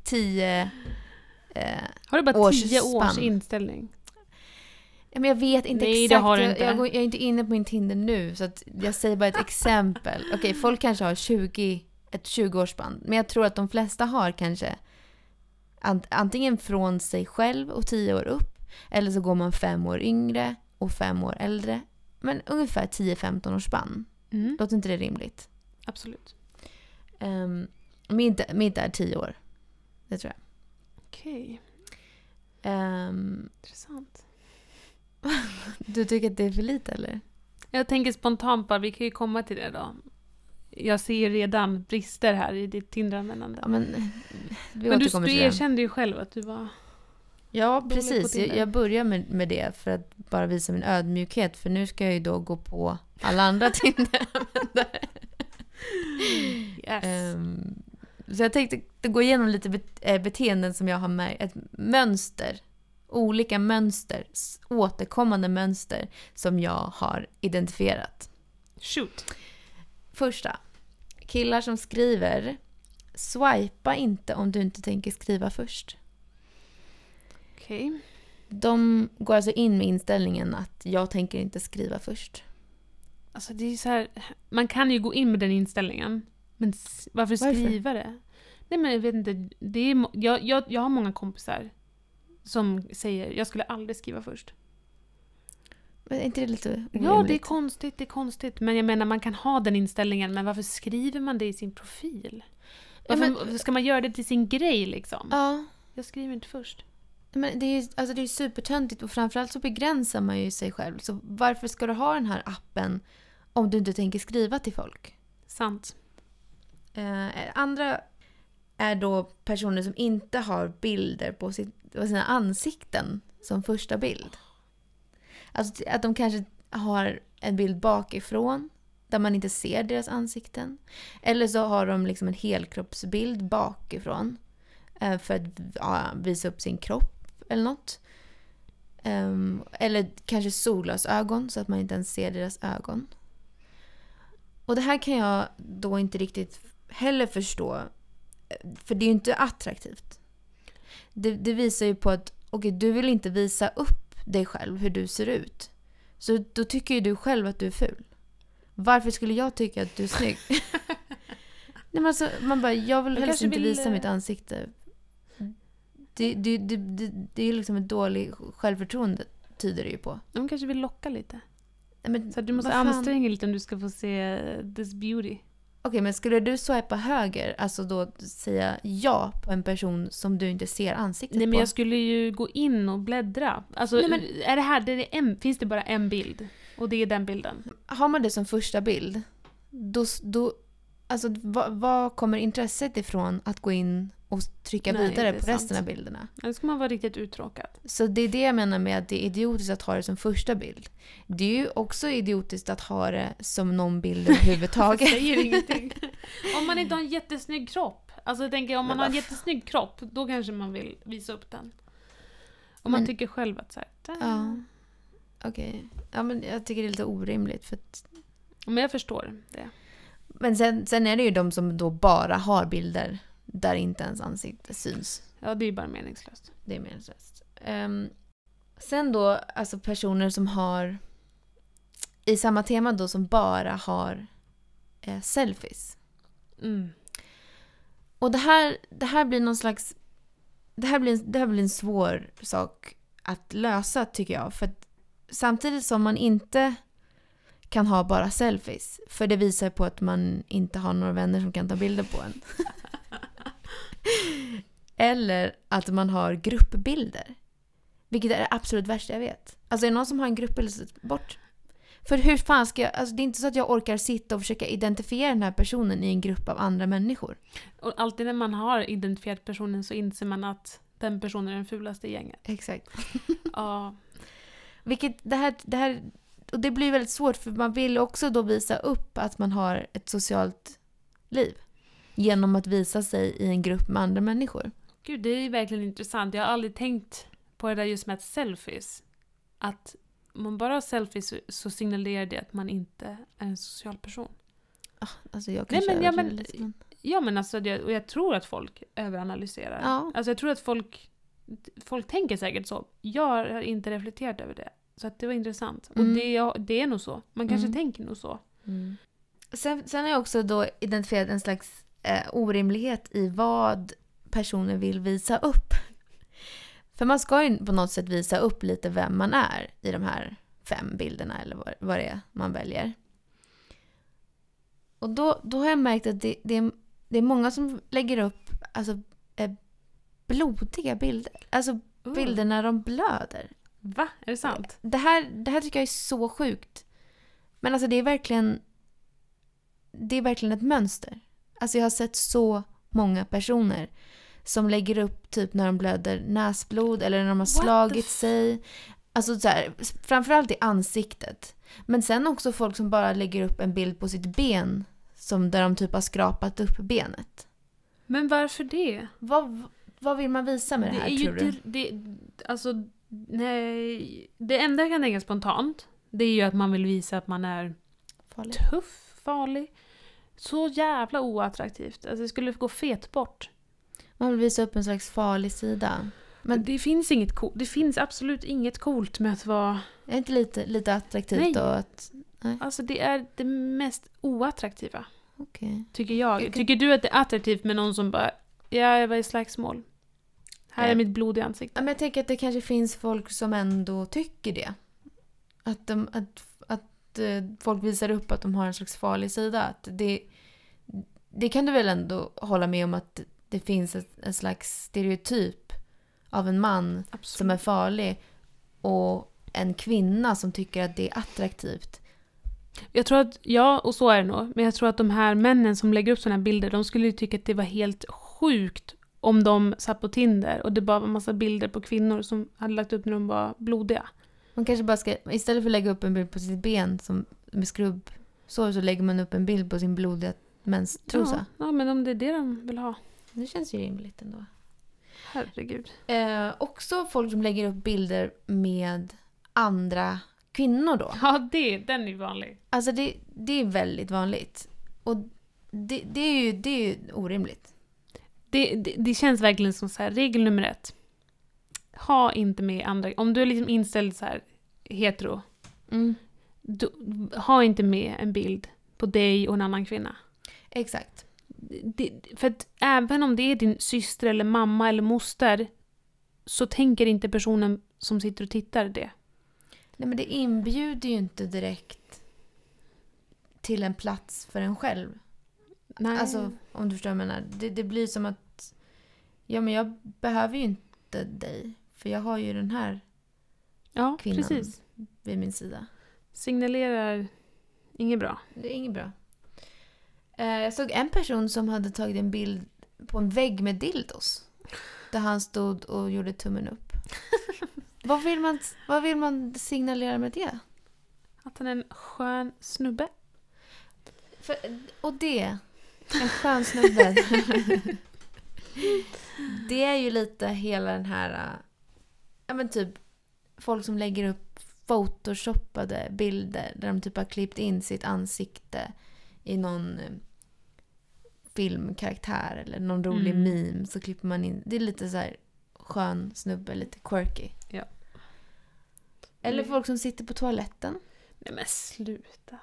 S1: tio... Eh,
S2: Har du bara
S1: Års
S2: tio års
S1: spann.
S2: inställning?
S1: Men jag vet inte
S2: Nej, det
S1: exakt.
S2: har du
S1: jag,
S2: inte.
S1: Jag, går, jag är inte inne på min Tinder nu så jag säger bara ett exempel. Okej, folk kanske har 20, ett 20-årsspann. Men jag tror att de flesta har kanske ant, antingen från sig själv och 10 år upp. Eller så går man fem år yngre och fem år äldre. Men ungefär 10-15 års spann.
S2: Mm.
S1: Låter inte det rimligt?
S2: Absolut.
S1: Um, mitt, mitt är 10 år. Det tror jag.
S2: Okej,
S1: Ehm,
S2: intressant.
S1: du tycker att det är för lite eller?
S2: Jag tänker spontant bara, vi kan ju komma till det då. Jag ser ju redan brister här i ditt Tinderanvändande.
S1: Ja, men
S2: Men du, du erkände ju själv att du var...
S1: Ja, precis. Jag, jag börjar med, med det för att bara visa min ödmjukhet. För nu ska jag ju då gå på alla andra Tinder-användare.
S2: Yes.
S1: Ehm, så jag tänkte gå igenom lite eh, beteenden som jag har märkt. Ett mönster. Olika mönster. Återkommande mönster som jag har identifierat.
S2: Shoot.
S1: Första. Killar som skriver Swipa inte om du inte tänker skriva först.
S2: Okej.
S1: De går alltså in med inställningen att jag tänker inte skriva först.
S2: Alltså det är så här, man kan ju gå in med den inställningen. Men varför
S1: Varför?
S2: skriva det? Nej men jag vet inte, det är, jag, jag, jag har många kompisar som säger jag skulle aldrig skriva först.
S1: Men är inte det lite orimligt?
S2: Ja, det är konstigt, det är konstigt. Men jag menar, man kan ha den inställningen, men varför skriver man det i sin profil?
S1: Ja,
S2: Varför
S1: men-
S2: ska man göra det till sin grej liksom?
S1: Ja,
S2: Jag skriver inte först.
S1: men det är ju alltså det är supertöntigt och framförallt så begränsar man ju sig själv. Så varför ska du ha den här appen om du inte tänker skriva till folk?
S2: Sant.
S1: Eh, andra är då personer som inte har bilder på, sitt, på sina ansikten som första bild. Alltså att de kanske har en bild bakifrån där man inte ser deras ansikten. Eller så har de liksom en helkroppsbild bakifrån eh, för att ja, visa upp sin kropp eller något. Ehm, eller kanske solglasögon så att man inte ens ser deras ögon. Och det här kan jag då inte riktigt heller förstå. För det är ju inte attraktivt. Det, det visar ju på att okej, du vill inte visa upp dig själv, hur du ser ut. Så då tycker ju du själv att du är ful. Varför skulle jag tycka att du är snygg? Nej men alltså, man bara, jag vill
S2: Jag
S1: helst inte
S2: vill,
S1: visa
S2: eh,
S1: mitt ansikte. Det, det, det, det, det är liksom ett dåligt självförtroende, tyder det ju på.
S2: De kanske vill locka lite.
S1: Men,
S2: Så du måste anstränga dig lite om du ska få se eh, this beauty.
S1: Okej, men skulle du swipa höger, alltså då säga ja på en person som du inte ser ansiktet
S2: Nej men
S1: på?
S2: jag skulle ju gå in och bläddra. Alltså,
S1: Nej, men-
S2: är det här, det är en, finns det bara en bild? Och det är den bilden?
S1: Har man det som första bild, då... då alltså, vad, vad kommer intresset ifrån att gå in och trycka
S2: Nej,
S1: vidare på resten
S2: sant.
S1: av bilderna?
S2: Eller ska man vara riktigt uttråkad?
S1: Så det är det jag menar med att det är idiotiskt att ha det som första bild. Det är ju också idiotiskt att ha det som någon bild överhuvudtaget.
S2: säger ingenting. om man inte har en jättesnygg kropp. Alltså jag tänker om man har en jättesnygg kropp, då kanske man vill visa upp den. Om man tycker själv att så här, "Där."
S1: Ja. Okej. Ja, men jag tycker det är lite orimligt. För att...
S2: Men jag förstår det.
S1: Men sen, sen är det ju de som då bara har bilder där inte ens ansikte syns.
S2: Ja, det är bara meningslöst.
S1: Det är meningslöst. Um, sen då, alltså personer som har i samma tema då som bara har eh, selfies.
S2: Mm.
S1: Och det här, det här blir någon slags... Det här blir, det här blir en svår sak att lösa tycker jag. För samtidigt som man inte kan ha bara selfies. För det visar på att man inte har några vänner som kan ta bilder på en. Eller att man har gruppbilder. Vilket är det absolut värsta jag vet. Alltså är det någon som har en gruppbild, så bort. För hur fan ska jag... Alltså det är inte så att jag orkar sitta och försöka identifiera den här personen i en grupp av andra människor.
S2: Och alltid när man har identifierat personen så inser man att den personen är den fulaste i gänget.
S1: Exakt.
S2: Ja.
S1: Vilket det här, det här... Och det blir väldigt svårt för man vill också då visa upp att man har ett socialt liv. Genom att visa sig i en grupp med andra människor.
S2: Gud, det är verkligen intressant. Jag har aldrig tänkt på det där just med selfies. Att om man bara har selfies så, signalerar det att man inte är en social person.
S1: Alltså jag
S2: Nej,
S1: kanske
S2: men- ja, men-. Ja, men alltså, det, och jag tror att folk överanalyserar.
S1: Ja.
S2: Alltså jag tror att folk, folk tänker säkert så. Jag har inte reflekterat över det. Så att det var intressant.
S1: Mm.
S2: Och det, det är nog så. Man kanske
S1: Mm.
S2: tänker nog så.
S1: Sen, sen har jag också då identifierat en slags eh, orimlighet i vad personer vill visa upp. För man ska ju på något sätt visa upp lite vem man är i de här fem bilderna eller vad, vad det är man väljer. Och då, då har jag märkt att det, det, är, det är många som lägger upp alltså, eh, blodiga bilder. Alltså bilder när de blöder.
S2: Va? Är det sant?
S1: Det här, det här tycker jag är så sjukt. Men alltså det är verkligen... Det är verkligen ett mönster. Alltså jag har sett så många personer som lägger upp typ när de blöder näsblod eller när de har slagit sig. Alltså så här, framförallt i ansiktet. Men sen också folk som bara lägger upp en bild på sitt ben som där de typ har skrapat upp benet.
S2: Men varför det?
S1: Vad, vad vill man visa med det,
S2: det
S1: här
S2: är ju
S1: tror du?
S2: dir- det, alltså, nej. Det enda jag kan tänka spontant, det är ju att man vill visa att man är
S1: Farligt.
S2: tuff, farlig. Så jävla oattraktivt. Alltså det skulle gå fet bort.
S1: Man vill visa upp en slags farlig sida. Men
S2: det finns inget coolt. Det finns absolut inget coolt med att vara...
S1: Är det inte lite, lite attraktivt
S2: Nej.
S1: då? Att,
S2: Alltså det är det mest oattraktiva.
S1: okej.
S2: Tycker jag. Tycker du att det är attraktivt med någon som bara Ja, jag var i slagsmål. Här är
S1: Nej.
S2: mitt blod i ansiktet.
S1: Ja, men jag tänker att det kanske finns folk som ändå tycker det. Att, de, att, att eh, folk visar upp att de har en slags farlig sida. Att det, det kan du väl ändå hålla med om att det finns en slags stereotyp av en man
S2: Absolut.
S1: som är farlig och en kvinna som tycker att det är attraktivt.
S2: Jag tror att, ja, och så är det nog. Men jag tror att de här männen som lägger upp sådana här bilder, de skulle ju tycka att det var helt sjukt om de satt på Tinder och det bara var massa bilder på kvinnor som hade lagt upp när de var blodiga.
S1: Man kanske bara ska, istället för att lägga upp en bild på sitt ben som, med skrubb så, så lägger man upp en bild på sin blodiga menstrosa.
S2: Ja, ja, men om det är det de vill ha.
S1: Det känns ju rimligt ändå.
S2: Herregud.
S1: Eh, också folk som lägger upp bilder med andra kvinnor då.
S2: Ja, det, den är ju vanlig.
S1: Alltså det, det är väldigt vanligt. Och det, det, är ju, det är ju orimligt.
S2: Det, det, det känns verkligen som så här, regel nummer ett. Ha inte med andra, om du är liksom inställd så här hetero,
S1: Mm.
S2: du, ha inte med en bild på dig och en annan kvinna.
S1: Exakt.
S2: det, för att även om det är din syster eller mamma eller moster så tänker inte personen som sitter och tittar det.
S1: Nej, men det inbjuder ju inte direkt till en plats för en själv.
S2: Nej.
S1: Alltså, om du förstår vad jag menar. Det, det blir som att... Ja, men jag behöver ju inte dig. För jag har ju den här
S2: ja,
S1: kvinnan
S2: precis.
S1: vid min sida.
S2: Signalerar inget bra.
S1: Det är inget bra. Eh, jag såg en person som hade tagit en bild på en vägg med dildos. Där han stod och gjorde tummen upp. vad, vill man, vad vill man signalera med det?
S2: Att han är en skön snubbe.
S1: För, och det, en skön snubbe. det är ju lite hela den här... Ja men typ folk som lägger upp photoshoppade bilder där de typ har klippt in sitt ansikte i någon eh, filmkaraktär eller någon rolig
S2: Mm.
S1: meme så klipper man in. Det är lite så här skön snubbe, lite quirky.
S2: Ja.
S1: Eller
S2: Mm.
S1: folk som sitter på toaletten.
S2: Nej men sluta.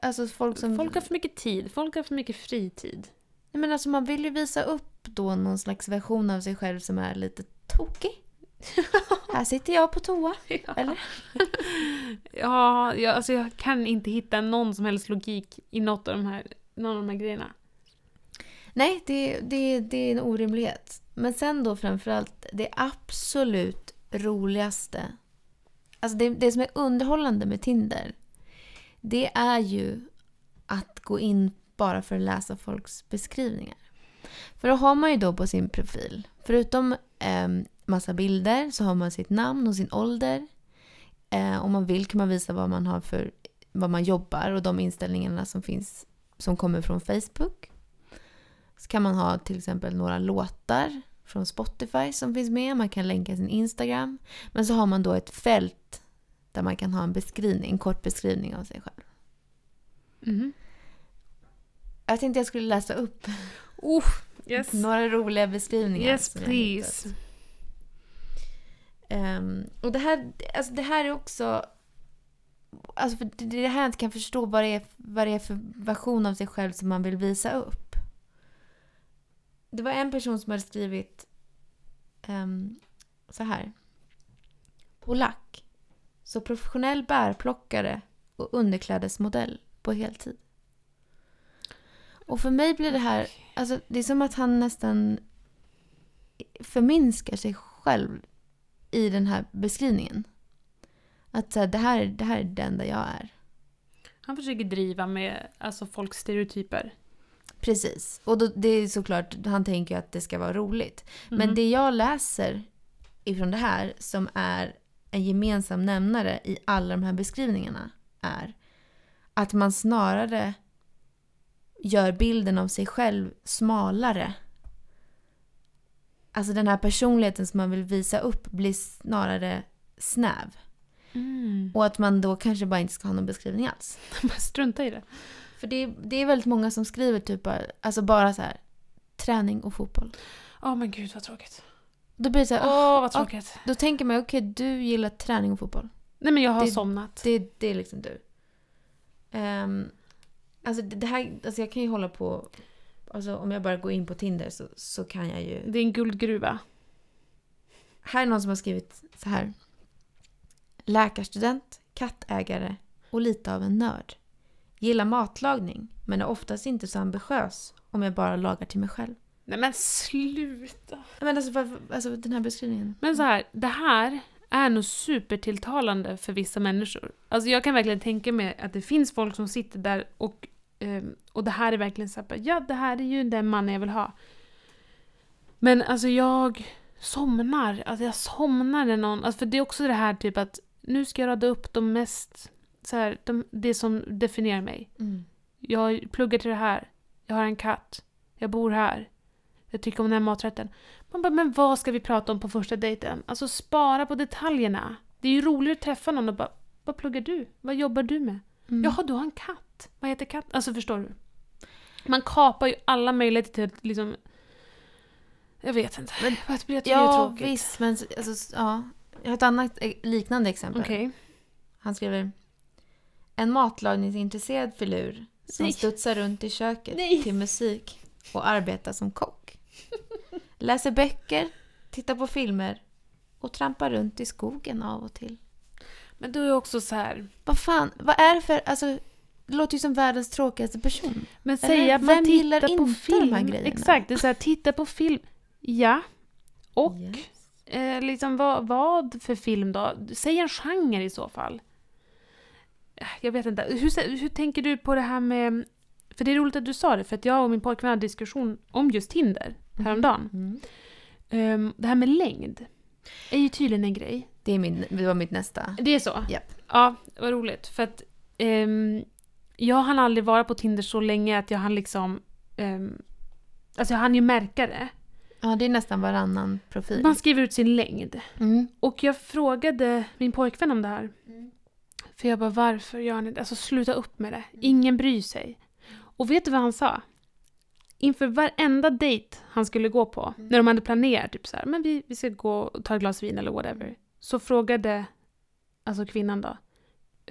S1: Alltså folk som...
S2: Folk har för mycket tid. Folk har för mycket fritid.
S1: Nej, men alltså man vill ju visa upp då någon slags version av sig själv som är lite tokig. Här sitter jag på toa. Eller?
S2: Ja, jag, alltså jag kan inte hitta någon som helst logik i något av de här, någon av de här grejerna.
S1: Nej, det, det, det är en orimlighet. Men sen då framförallt det absolut roligaste. Alltså det, det som är underhållande med Tinder. Det är ju att gå in bara för att läsa folks beskrivningar. För då har man ju då på sin profil, förutom eh, massa bilder så har man sitt namn och sin ålder. Eh, om man vill kan man visa vad man har för, vad man jobbar och de inställningarna som finns, som kommer från Facebook. Så kan man ha till exempel några låtar från Spotify som finns med. Man kan länka sin Instagram. Men så har man då ett fält där man kan ha en beskrivning, en kort beskrivning av sig själv.
S2: Mhm.
S1: Jag tänkte jag skulle läsa upp
S2: Oh, yes.
S1: några roliga beskrivningar.
S2: Yes, please.
S1: Ehm, och det här, alltså det här är också... Alltså för det det här jag inte kan förstå vad det, är, vad det är för version av sig själv som man vill visa upp. Det var en person som hade skrivit ehm, så här. Polack. Så professionell bärplockare och underklädesmodell på heltid. Och för mig blir det här... Alltså, det är som att han nästan förminskar sig själv i den här beskrivningen. Att så här, det, här, det här är det enda jag är.
S2: Han försöker driva med alltså, folks stereotyper.
S1: Precis. Och då, det är såklart, han tänker att det ska vara roligt. Men
S2: Mhm.
S1: det jag läser ifrån det här som är en gemensam nämnare i alla de här beskrivningarna är att man snarare gör bilden av sig själv smalare. Alltså den här personligheten som man vill visa upp blir snarare snäv.
S2: Mm.
S1: Och att man då kanske bara inte ska ha någon beskrivning alls.
S2: Bara strunta i det.
S1: För det är, det är väldigt många som skriver typ bara, alltså bara så här träning och fotboll.
S2: Åh men gud vad tråkigt.
S1: Då blir det så här,
S2: Åh vad tråkigt.
S1: Då tänker man, okej du gillar träning och fotboll.
S2: Nej men jag har
S1: Det-
S2: somnat.
S1: Det, det är liksom du. Um, alltså det det här, alltså jag kan ju hålla på, alltså om jag bara går in på Tinder så, så kan jag ju.
S2: Det är en guldgruva.
S1: Här är någon som har skrivit så här. Läkarstudent, kattägare och lite av en nörd. Gillar matlagning men är oftast inte så ambitiös om jag bara lagar till mig själv.
S2: Nej men sluta.
S1: Men alltså, varför, alltså den här beskrivningen.
S2: Men så här, det här är nog supertilltalande för vissa människor. Alltså jag kan verkligen tänka mig att det finns folk som sitter där och, ehm, och det här är verkligen så här, bara, ja det här är ju den mannen jag vill ha. Men alltså jag somnar, alltså jag somnar när någon, alltså för det är också det här typ att nu ska jag rada upp de mest, så här, de, det som definierar mig.
S1: Mm.
S2: Jag pluggar till det här. Jag har en katt. Jag bor här. Jag tycker om den här maträtten. Man bara, men vad ska vi prata om på första dejten? Alltså spara på detaljerna. Det är ju roligare att träffa någon och bara, vad pluggar du? Vad jobbar du med?
S1: Mm.
S2: Jaha, du har en katt. Vad heter katt? Alltså förstår du? Man kapar ju alla möjligheter till att liksom... Jag vet inte.
S1: Men-
S2: jag tycker det
S1: Ja,
S2: tråkigt.
S1: visst. Men alltså, ja. Jag har ett annat eh, liknande exempel.
S2: Okej.
S1: Han skriver En matlagningsintresserad filur som
S2: Nej.
S1: studsar runt i köket
S2: Nej.
S1: till musik och arbetar som kock. Läser böcker, tittar på filmer och trampar runt i skogen av och till.
S2: Men du är också så här.
S1: Vad fan, vad är det för... Alltså, det låter ju som världens tråkigaste person.
S2: Men säga att man tittar på
S1: inte de
S2: film.
S1: här grejerna?
S2: Exakt, det är så här, titta på film. Ja. Och
S1: Yes.
S2: eh, liksom vad, vad för film då? Säg en genre i så fall. Jag vet inte. Hur, hur tänker du på det här med... För det är roligt att du sa det, för att jag och min pojkvän hade diskussion om just Tinder häromdagen.
S1: Mm.
S2: Ehm, det här med längd är ju tydligen en grej.
S1: Det, är min, det var mitt nästa.
S2: Det är så?
S1: Japp.
S2: Ja, vad roligt. För att ehm, jag hann aldrig vara på Tinder så länge att jag hann liksom... Um, alltså jag hann ju märka det.
S1: Ja, det är nästan varannan profil.
S2: Man skriver ut sin längd.
S1: Mm.
S2: Och jag frågade min pojkvän om det här. För jag bara, varför gör ni det? Alltså sluta upp med det. Ingen bryr sig. Och vet du vad han sa? Inför varenda dejt han skulle gå på, när de hade planerat typ så här, men vi, vi ska gå och ta ett glas vin eller whatever. Så frågade alltså kvinnan då,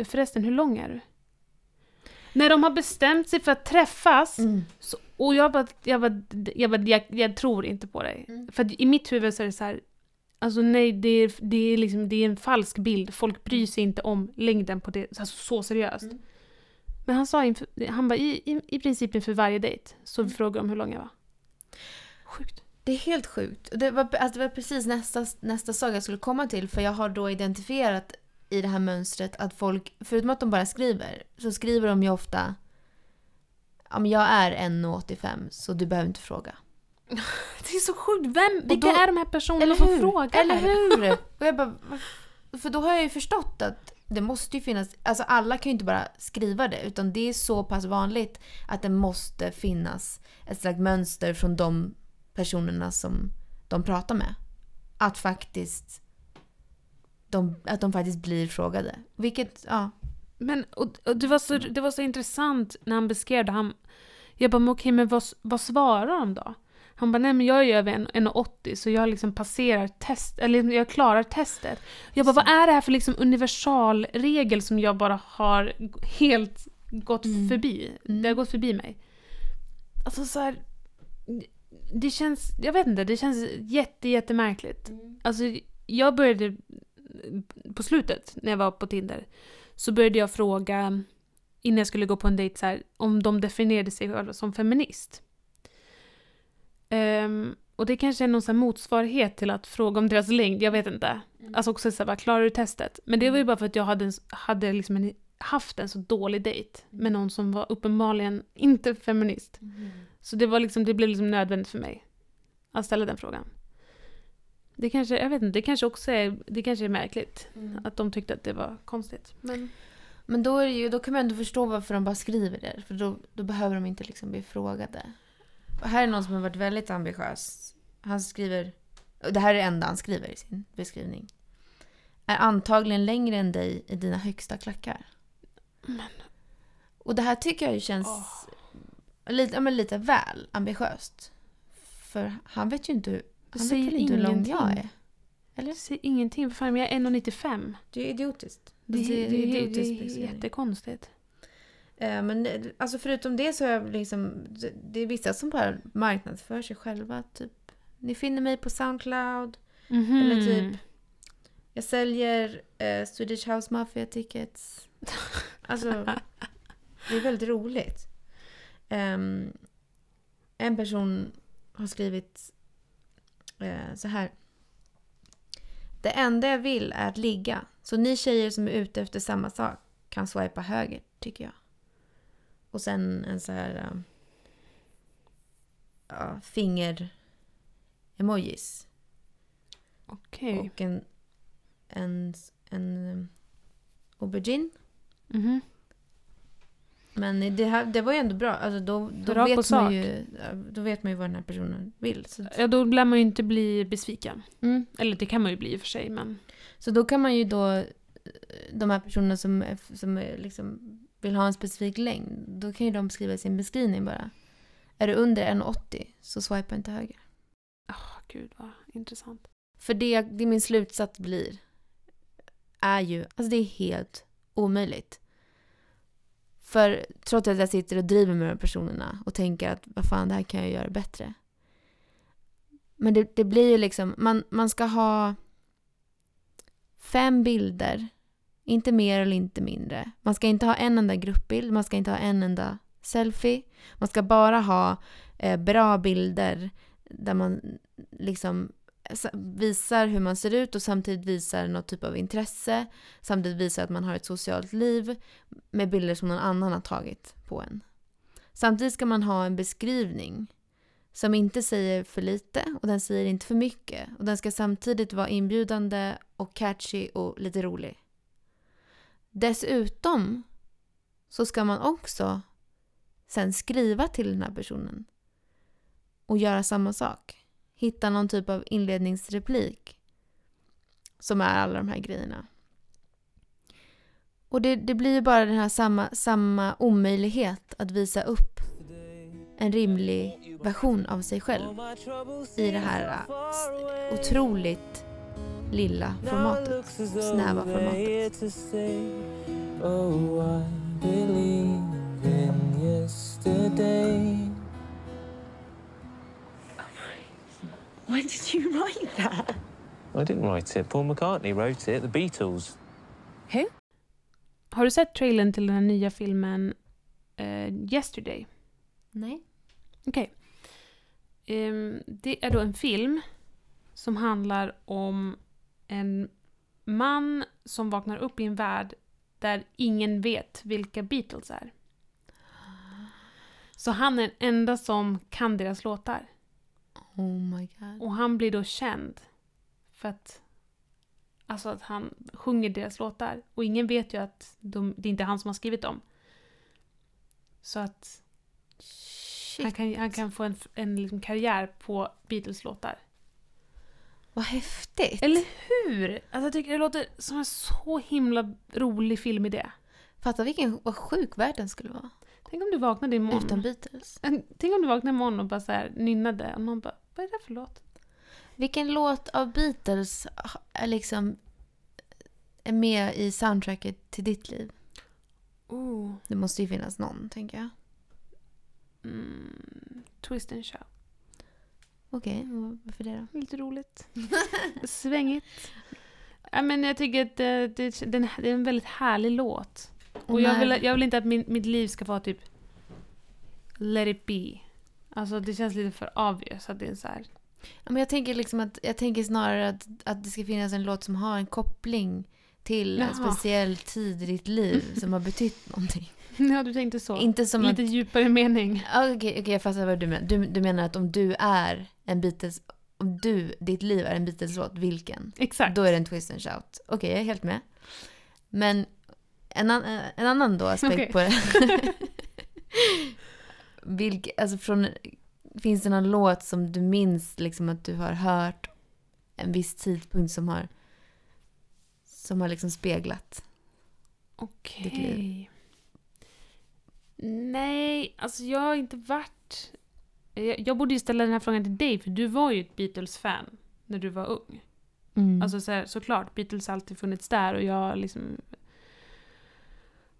S2: förresten hur lång är du? När de har bestämt sig för att träffas,
S1: Mm.
S2: så, och jag bara, jag, bara, jag, bara jag, jag tror inte på dig.
S1: Mm.
S2: För i mitt huvud så är det så här, alltså nej, det är, det är, liksom, det är en falsk bild. Folk bryr sig inte om längden på det, alltså så seriöst.
S1: Mm.
S2: Men han sa inför, han bara, i, i, i princip inför varje dejt så
S1: Mm.
S2: frågade de hur lång jag var. Sjukt.
S1: Det är helt sjukt. Det var, alltså det var precis nästa, nästa sak jag skulle komma till. För jag har då identifierat i det här mönstret att folk, förutom att de bara skriver, så skriver de ju ofta Ja, men jag är 1,85 så du behöver inte fråga.
S2: Det är så sjukt. Vem, vilka
S1: då-
S2: är de här personerna
S1: Eller
S2: som frågar?
S1: Eller hur? Och jag bara, för då har jag ju förstått att det måste ju finnas, alltså alla kan ju inte bara skriva det utan det är så pass vanligt att det måste finnas ett slags mönster från de personerna som de pratar med. Att faktiskt de, att de faktiskt blir frågade. Vilket, ja.
S2: Men och, och det, var så, det var så intressant när han beskrev det. Han, jag bara, men okej, men vad, vad svarar de då? Han bara, nej men jag är ju över en- 1,80 så jag liksom passerar test, eller jag klarar testet. Jag bara, vad är det här för liksom universalregel som jag bara har helt gått
S1: Mm.
S2: förbi?
S1: Mm.
S2: Det har gått förbi mig. Alltså så här, det känns, jag vet inte, det känns jätte, jättemärkligt. Alltså, jag började på slutet när jag var på Tinder så började jag fråga innan jag skulle gå på en dejt så här, om de definierade sig själva som feminist. Ehm, och det kanske är någon så här motsvarighet till att fråga om deras längd, jag vet inte. Alltså också så här, bara, klarar du testet? Men det var ju bara för att jag hade, en, hade liksom en, haft en så dålig dejt med någon som var uppenbarligen inte feminist. Så det, var liksom, det blev liksom nödvändigt för mig att ställa den frågan. Det kanske, jag vet inte, det kanske också är, det kanske är märkligt att de tyckte att det var konstigt. Men
S1: Men då, är ju, då kan man ändå förstå varför de bara skriver det. För då, då behöver de inte liksom bli frågade. Här är någon som har varit väldigt ambitiös. Han skriver, och det här är det enda han skriver i sin beskrivning. Är antagligen längre än dig i dina högsta klackar.
S2: Men.
S1: Och det här tycker jag ju känns lite, ja, men lite väl ambitiöst. För han vet ju inte, hur- han vet inte hur lång jag är.
S2: jag ser ingenting, för fan, jag är 1,95.
S1: Det är idiotiskt.
S2: Det, det, det, det,
S1: idiotisk
S2: det är jättekonstigt.
S1: Eh, Men alltså förutom det så är jag liksom, det- är vissa som bara marknadsför sig själva. Typ, ni finner mig på Soundcloud.
S2: Mhm.
S1: Eller typ, jag säljer eh, Swedish House Mafia tickets. Alltså, det är väldigt roligt. Ehm, en person har skrivit eh, så här. Det enda jag vill är att ligga. Så ni tjejer som är ute efter samma sak kan swipa höger, tycker jag. Och sen en så här... eh, ja, finger-emojis.
S2: Okej.
S1: Och en, en, en um, aubergine.
S2: Mhm.
S1: Men det, här, det var ju ändå bra. Alltså då, då, vet man ju, då vet man ju vad den här personen vill. Så,
S2: Ja, då lär man ju inte bli besviken.
S1: mm.
S2: Eller det kan man ju bli i och för sig, men...
S1: så då kan man ju då, eh, de här personerna som, som är liksom vill ha en specifik längd, då kan ju de skriva i sin beskrivning bara. Är du under 1,80 så swipa inte höger.
S2: Åh, gud vad intressant.
S1: För det, det min slutsats blir är ju, alltså det är helt omöjligt. För trots att jag sitter och driver med de här personerna och tänker att vad fan, det här kan jag göra bättre. Men det, det blir ju liksom, man, man ska ha fem bilder, inte mer eller inte mindre. Man ska inte ha en enda gruppbild, man ska inte ha en enda selfie. Man ska bara ha eh, bra bilder där man liksom eh, visar hur man ser ut och samtidigt visar något typ av intresse. Samtidigt visar att man har ett socialt liv med bilder som någon annan har tagit på en. Samtidigt ska man ha en beskrivning som inte säger för lite och den säger inte för mycket. Och den ska samtidigt vara inbjudande och catchy och lite rolig. Dessutom så ska man också sen skriva till den här personen och göra samma sak. Hitta någon typ av inledningsreplik som är alla de här grejerna. Och det, det blir ju bara den här samma, samma omöjlighet att visa upp en rimlig version av sig själv i det här äh, otroligt lilla formatet. Snäva formatet.
S3: Oh.
S4: When did you write that?
S3: I didn't write it. Paul McCartney wrote it. The Beatles.
S4: Who?
S2: Har du sett trailern till den här nya filmen eh, Yesterday?
S1: Nej.
S2: Okej. Ehm, det är då en film som handlar om en man som vaknar upp i en värld där ingen vet vilka Beatles är. Så han är den enda som kan deras låtar.
S1: Oh my god.
S2: Och han blir då känd för att, alltså att han sjunger deras låtar. Och ingen vet ju att de, det är inte han som har skrivit dem. Så att
S1: Shit.
S2: han kan, han kan få en, en liksom karriär på Beatles-låtar.
S1: Vad häftigt.
S2: Eller hur? Alltså jag tycker det låter som en så himla rolig filmidé.
S1: Fatta vilken vad sjuk världen skulle vara.
S2: Tänk om du vaknade imorgon.
S1: Utan Beatles.
S2: Tänk om du vaknade imorgon och bara så här nynnade och någon bara Vad är det för låt?
S1: Vilken låt av Beatles är liksom är med i soundtracket till ditt liv?
S2: Oh.
S1: Det måste ju finnas någon, tänker jag.
S2: Mm, twist and shout.
S1: Okej, och varför det då?
S2: Lite roligt. Svängigt. Ja, men jag tycker att det, det, det är en väldigt härlig låt. Och jag
S1: när-
S2: vill, jag vill inte att min, mitt liv ska vara typ Let it be. Alltså det känns lite för obvious att det är så här.
S1: Ja, men jag tänker liksom att jag tänker snarare att, att det ska finnas en låt som har en koppling till en
S2: Jaha.
S1: speciell tid i ditt liv som har betytt någonting.
S2: Ja, du tänkte så.
S1: Inte som
S2: Lite
S1: att...
S2: djupare mening.
S1: Okej, okej, jag fattar vad du menar. Du, du menar att om du är en Beatles... Om du, ditt liv är en Beatles-låt, vilken?
S2: Exakt.
S1: Då är det en twist and shout. Okej, jag är helt med. Men en, an, en annan då aspekt
S2: Okej.
S1: på det. Vilk, alltså från, finns det någon låt som du minns liksom att du har hört en viss tidpunkt som har som har liksom speglat?
S2: Okej.
S1: ditt liv?
S2: Nej, alltså jag har inte varit... Jag, jag borde ju ställa den här frågan till dig, för du var ju ett Beatles-fan när du var ung.
S1: Mm.
S2: Alltså så här, såklart, Beatles har alltid funnits där och jag liksom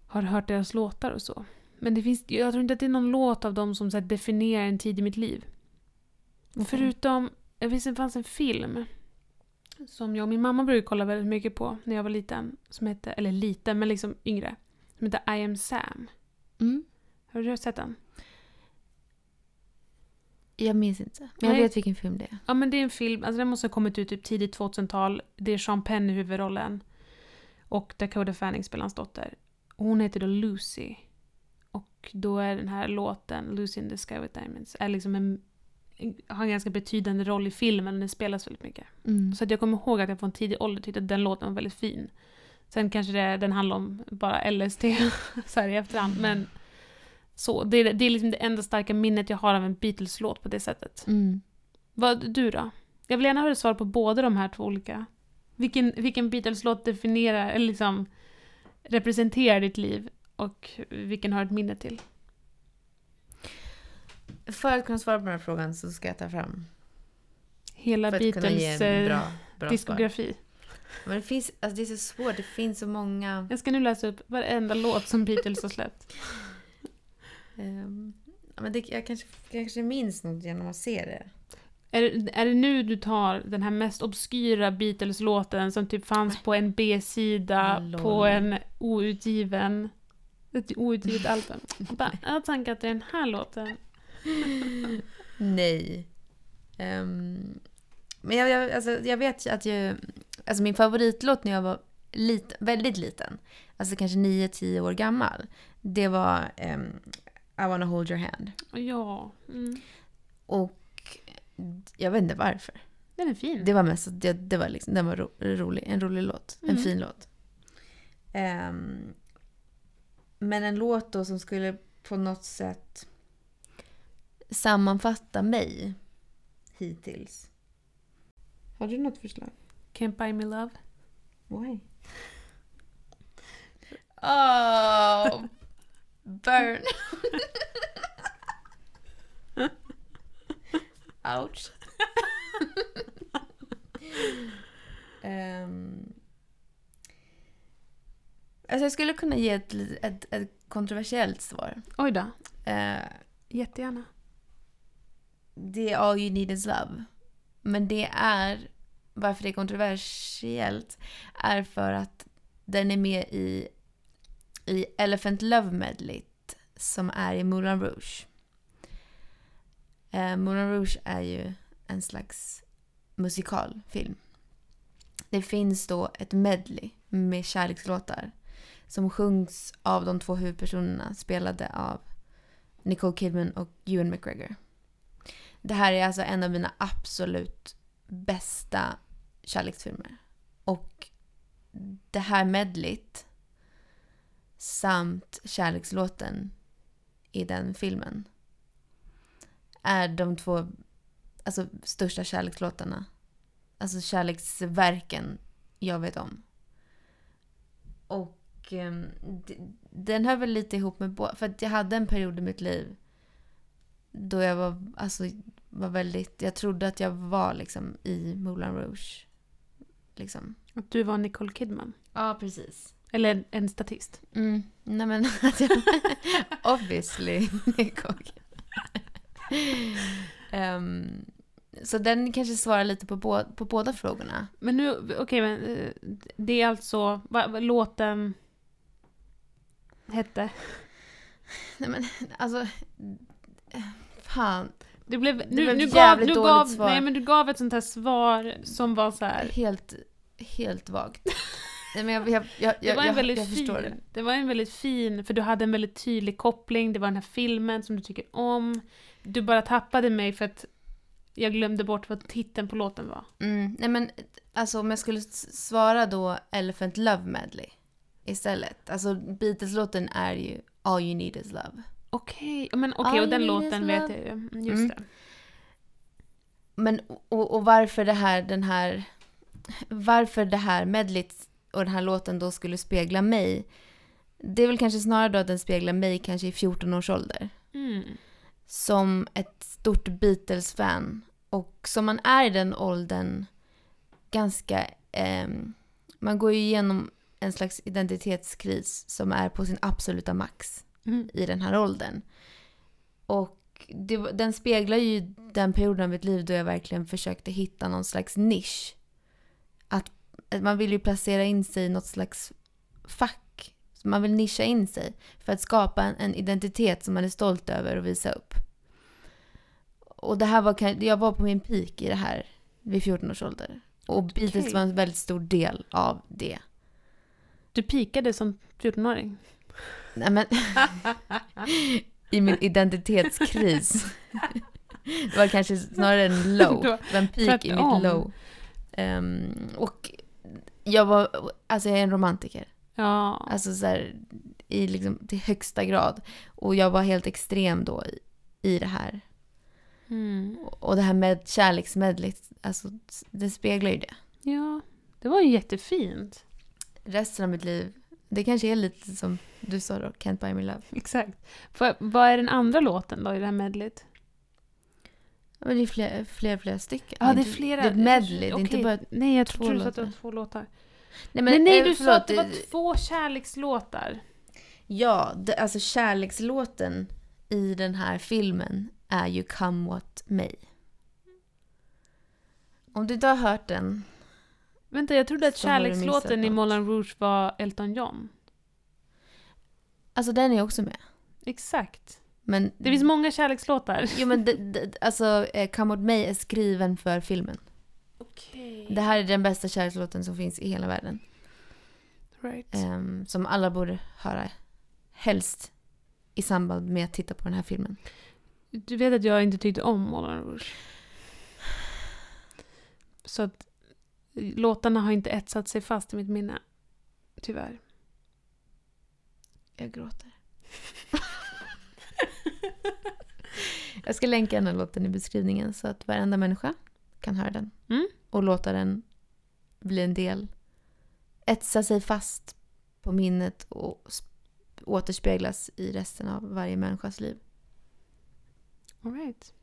S2: har hört deras låtar och så. Men det finns, jag tror inte att det är någon låt av dem som så definierar en tid i mitt liv.
S1: Okej.
S2: Förutom, jag visste det fanns en film som jag och min mamma brukade kolla väldigt mycket på när jag var liten. Som hette, eller liten, men liksom yngre. Som heter I am Sam.
S1: Mm.
S2: Har du sett den?
S1: Jag minns inte. Men jag
S2: Nej.
S1: vet vilken film det är.
S2: Ja men det är en film, alltså den måste ha kommit ut typ tidigt 2000-tal. Det är Sean Penn i huvudrollen. Och Dakota Fanning spelar hans dotter. Och hon heter då Lucy. Och då är den här låten, Lucy in the Sky with Diamonds, är liksom en, har en ganska betydande roll i filmen och den spelas väldigt mycket.
S1: Mm.
S2: Så att jag kommer ihåg att jag en tidig ålder tyckte att den låten var väldigt fin. Sen kanske det, den handlar om bara LSD så här i efterhand. Men så, det, är- det är liksom det enda starka minnet jag har av en Beatles-låt på det sättet.
S1: Mm.
S2: Vad du då? Jag vill gärna höra svar på båda de här två olika. Vilken, vilken Beatles-låt definierar, eller liksom representerar ditt liv och vilken har ett minne till?
S1: För att kunna svara på den här frågan så ska jag ta fram.
S2: Hela Beatles
S1: en
S2: eh,
S1: bra, bra svar.
S2: diskografi.
S1: Men det finns, alltså det är så svårt, det finns så många...
S2: Jag ska nu läsa upp varenda låt som Beatles har släppt.
S1: Ja, men det, jag kanske, kanske minns något genom att se det.
S2: Är, är det nu du tar den här mest obskyra Beatles-låten som typ fanns på en B-sida på en outgiven... Ett outgivet album? Jag bara, Jag har tankat den här låten.
S1: Nej. Ehm, men jag, jag, alltså, jag vet ju att jag, alltså min favoritlåt när jag var lit, väldigt liten, alltså kanske 9-10 år gammal, det var ehm, I wanna hold your hand.
S2: Ja, mm.
S1: Och jag vet inte varför.
S2: den är fin.
S1: Det var mest att det, det var liksom, den var ro, rolig, en rolig låt. En
S2: Mm.
S1: fin låt. Ehm, men en låt då som skulle på något sätt sammanfatta mig hittills. Har du något förslag?
S2: Can't buy me love.
S1: Why? Oh, burn. Ouch. Ehm, alltså jag skulle kunna ge ett, ett, ett kontroversiellt svar.
S2: Oj då.
S1: Eh,
S2: Jättegärna.
S1: det är All You Need Is Love. Men det är, varför det är kontroversiellt, är för att den är med i, i Elephant Love Medley som är i Moulin Rouge. Eh, Moulin Rouge är ju en slags musikalfilm. Det finns då ett medley med kärlekslåtar som sjungs av de två huvudpersonerna spelade av Nicole Kidman och Ewan McGregor. Det här är alltså en av mina absolut bästa kärleksfilmer. Och det här medlet samt kärlekslåten i den filmen är de två alltså, största kärlekslåtarna. Alltså kärleksverken jag vet om. Och d- den hör väl lite ihop med båda. För att jag hade en period i mitt liv då jag var, alltså, var väldigt... Jag trodde att jag var liksom i Moulin Rouge. Liksom.
S2: Att du var Nicole Kidman.
S1: Ja, precis.
S2: Eller en, statist.
S1: Mm. Nej men jag... Obviously. Ehm, så den kanske svarar lite på, på båda frågorna.
S2: Men nu, okej men eh, det är alltså vad, låten hette.
S1: Nej men alltså... Fan.
S2: Du blev, nu,
S1: blev
S2: nu gav,
S1: dåligt
S2: gav,
S1: svar.
S2: nej men du gav ett sånt här svar som var så här.
S1: Helt, helt vagt. Nej men jag, jag, jag,
S2: Det var en väldigt fin,
S1: det.
S2: det var en väldigt fin, för du hade en väldigt tydlig koppling, det var den här filmen som du tycker om. Du bara tappade mig för att jag glömde bort vad titeln på låten var.
S1: Mm, nej men alltså om jag skulle svara då Elephant Love Medley istället. Alltså Beatles-låten är ju All You Need Is Love.
S2: Okej, men okej,
S1: All
S2: och den låten vet jag ju. Mm, Just
S1: Mm.
S2: det.
S1: Men och, och varför det här, den här, varför det här medlet och den här låten då skulle spegla mig. Det är väl kanske snarare då att den speglar mig kanske i 14 års ålder.
S2: Mm.
S1: Som ett stort Beatles-fan. Och som man är i den åldern ganska, ehm, man går ju igenom en slags identitetskris som är på sin absoluta max.
S2: Mm.
S1: i den här åldern. Och det, den speglar ju den perioden av mitt liv då jag verkligen försökte hitta någon slags nisch. Att man vill ju placera in sig i något slags fack. Så man vill nischa in sig för att skapa en, en identitet som man är stolt över och visa upp. Och det här var, jag var på min peak i det här vid 14 års ålder. Och Beatles
S2: Okej.
S1: var en väldigt stor del av det.
S2: Du pikade som 14-åring.
S1: Nej men... I min identitetskris. Det var kanske snarare en low.
S2: Det var
S1: en peak i mitt low. Ehm, och jag var... Alltså jag är en romantiker.
S2: Ja.
S1: Alltså så här, i liksom till högsta grad. Och jag var helt extrem då i, i det här.
S2: Mm.
S1: Och det här med kärleksmedlet, alltså det speglar ju det.
S2: Ja, det var ju jättefint.
S1: Resten av mitt liv, det kanske är lite som du sa då, Can't buy me love.
S2: Exakt. För, vad är den andra låten då i det här medlet?
S1: Men det är fler, fler, flera stycken.
S2: Ja, det är flera.
S1: Det är medley, det är inte bara...
S2: Nej, jag
S1: två
S2: tror du sa att det var
S1: låtar.
S2: två låtar.
S1: Nej,
S2: Men, nej,
S1: eh,
S2: du sa
S1: förlåt,
S2: att det var två kärlekslåtar.
S1: Ja, det, alltså kärlekslåten i den här filmen är ju Come What May. Om du inte har hört den,
S2: Vänta, jag trodde att kärlekslåten i. Moulin Rouge var Elton John.
S1: alltså den är också med.
S2: Exakt.
S1: Men,
S2: Det finns många kärlekslåtar.
S1: Jo men det, det, alltså eh, Come What May är skriven för filmen.
S2: Okej.
S1: Det här är den bästa kärlekslåten som finns i hela världen.
S2: Right.
S1: Ehm, som alla borde höra. Helst i samband med att titta på den här filmen.
S2: Du vet att jag inte tyckte om Moulin Rouge. Så att låtarna har inte etsat sig fast i mitt minne. Tyvärr.
S1: Jag gråter. jag ska länka den här låten i beskrivningen så att varenda människa kan höra den.
S2: Mm.
S1: Och låta den bli en del. Etsa sig fast på minnet och sp- återspeglas i resten av varje människas liv.
S2: All right.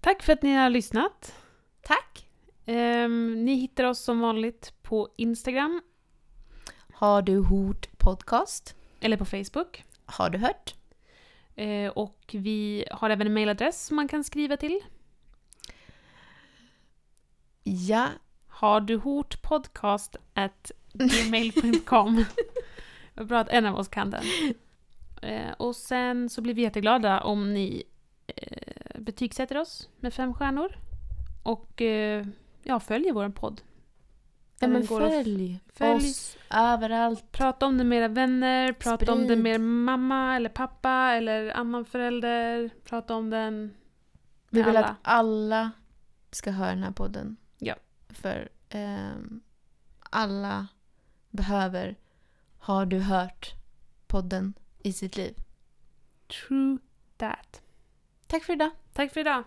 S2: Tack för att ni har lyssnat.
S1: Tack!
S2: Ehm, ni hittar oss som vanligt på Instagram
S1: Har du hört podcast?
S2: eller på Facebook.
S1: Har du hört?
S2: Eh, och vi har även en mailadress som man kan skriva till.
S1: Ja.
S2: Har du hort podcast at gmail.com. Vad bra att en av oss kan den. Eh, och sen så blir vi jätteglada om ni eh, betygsätter oss med fem stjärnor. Och ja, följer vår podd.
S1: Ja, men följ,
S2: följ.
S1: oss överallt.
S2: Prata om det med era vänner, prata om det
S1: Sprid.
S2: med mamma eller pappa eller annan förälder. Prata om den
S1: Vi
S2: med
S1: vill
S2: alla.
S1: att alla ska höra den här podden.
S2: Ja.
S1: För ehm, alla behöver Har du hört podden i sitt liv?
S2: True that.
S1: Tack för idag.
S2: Tack för idag.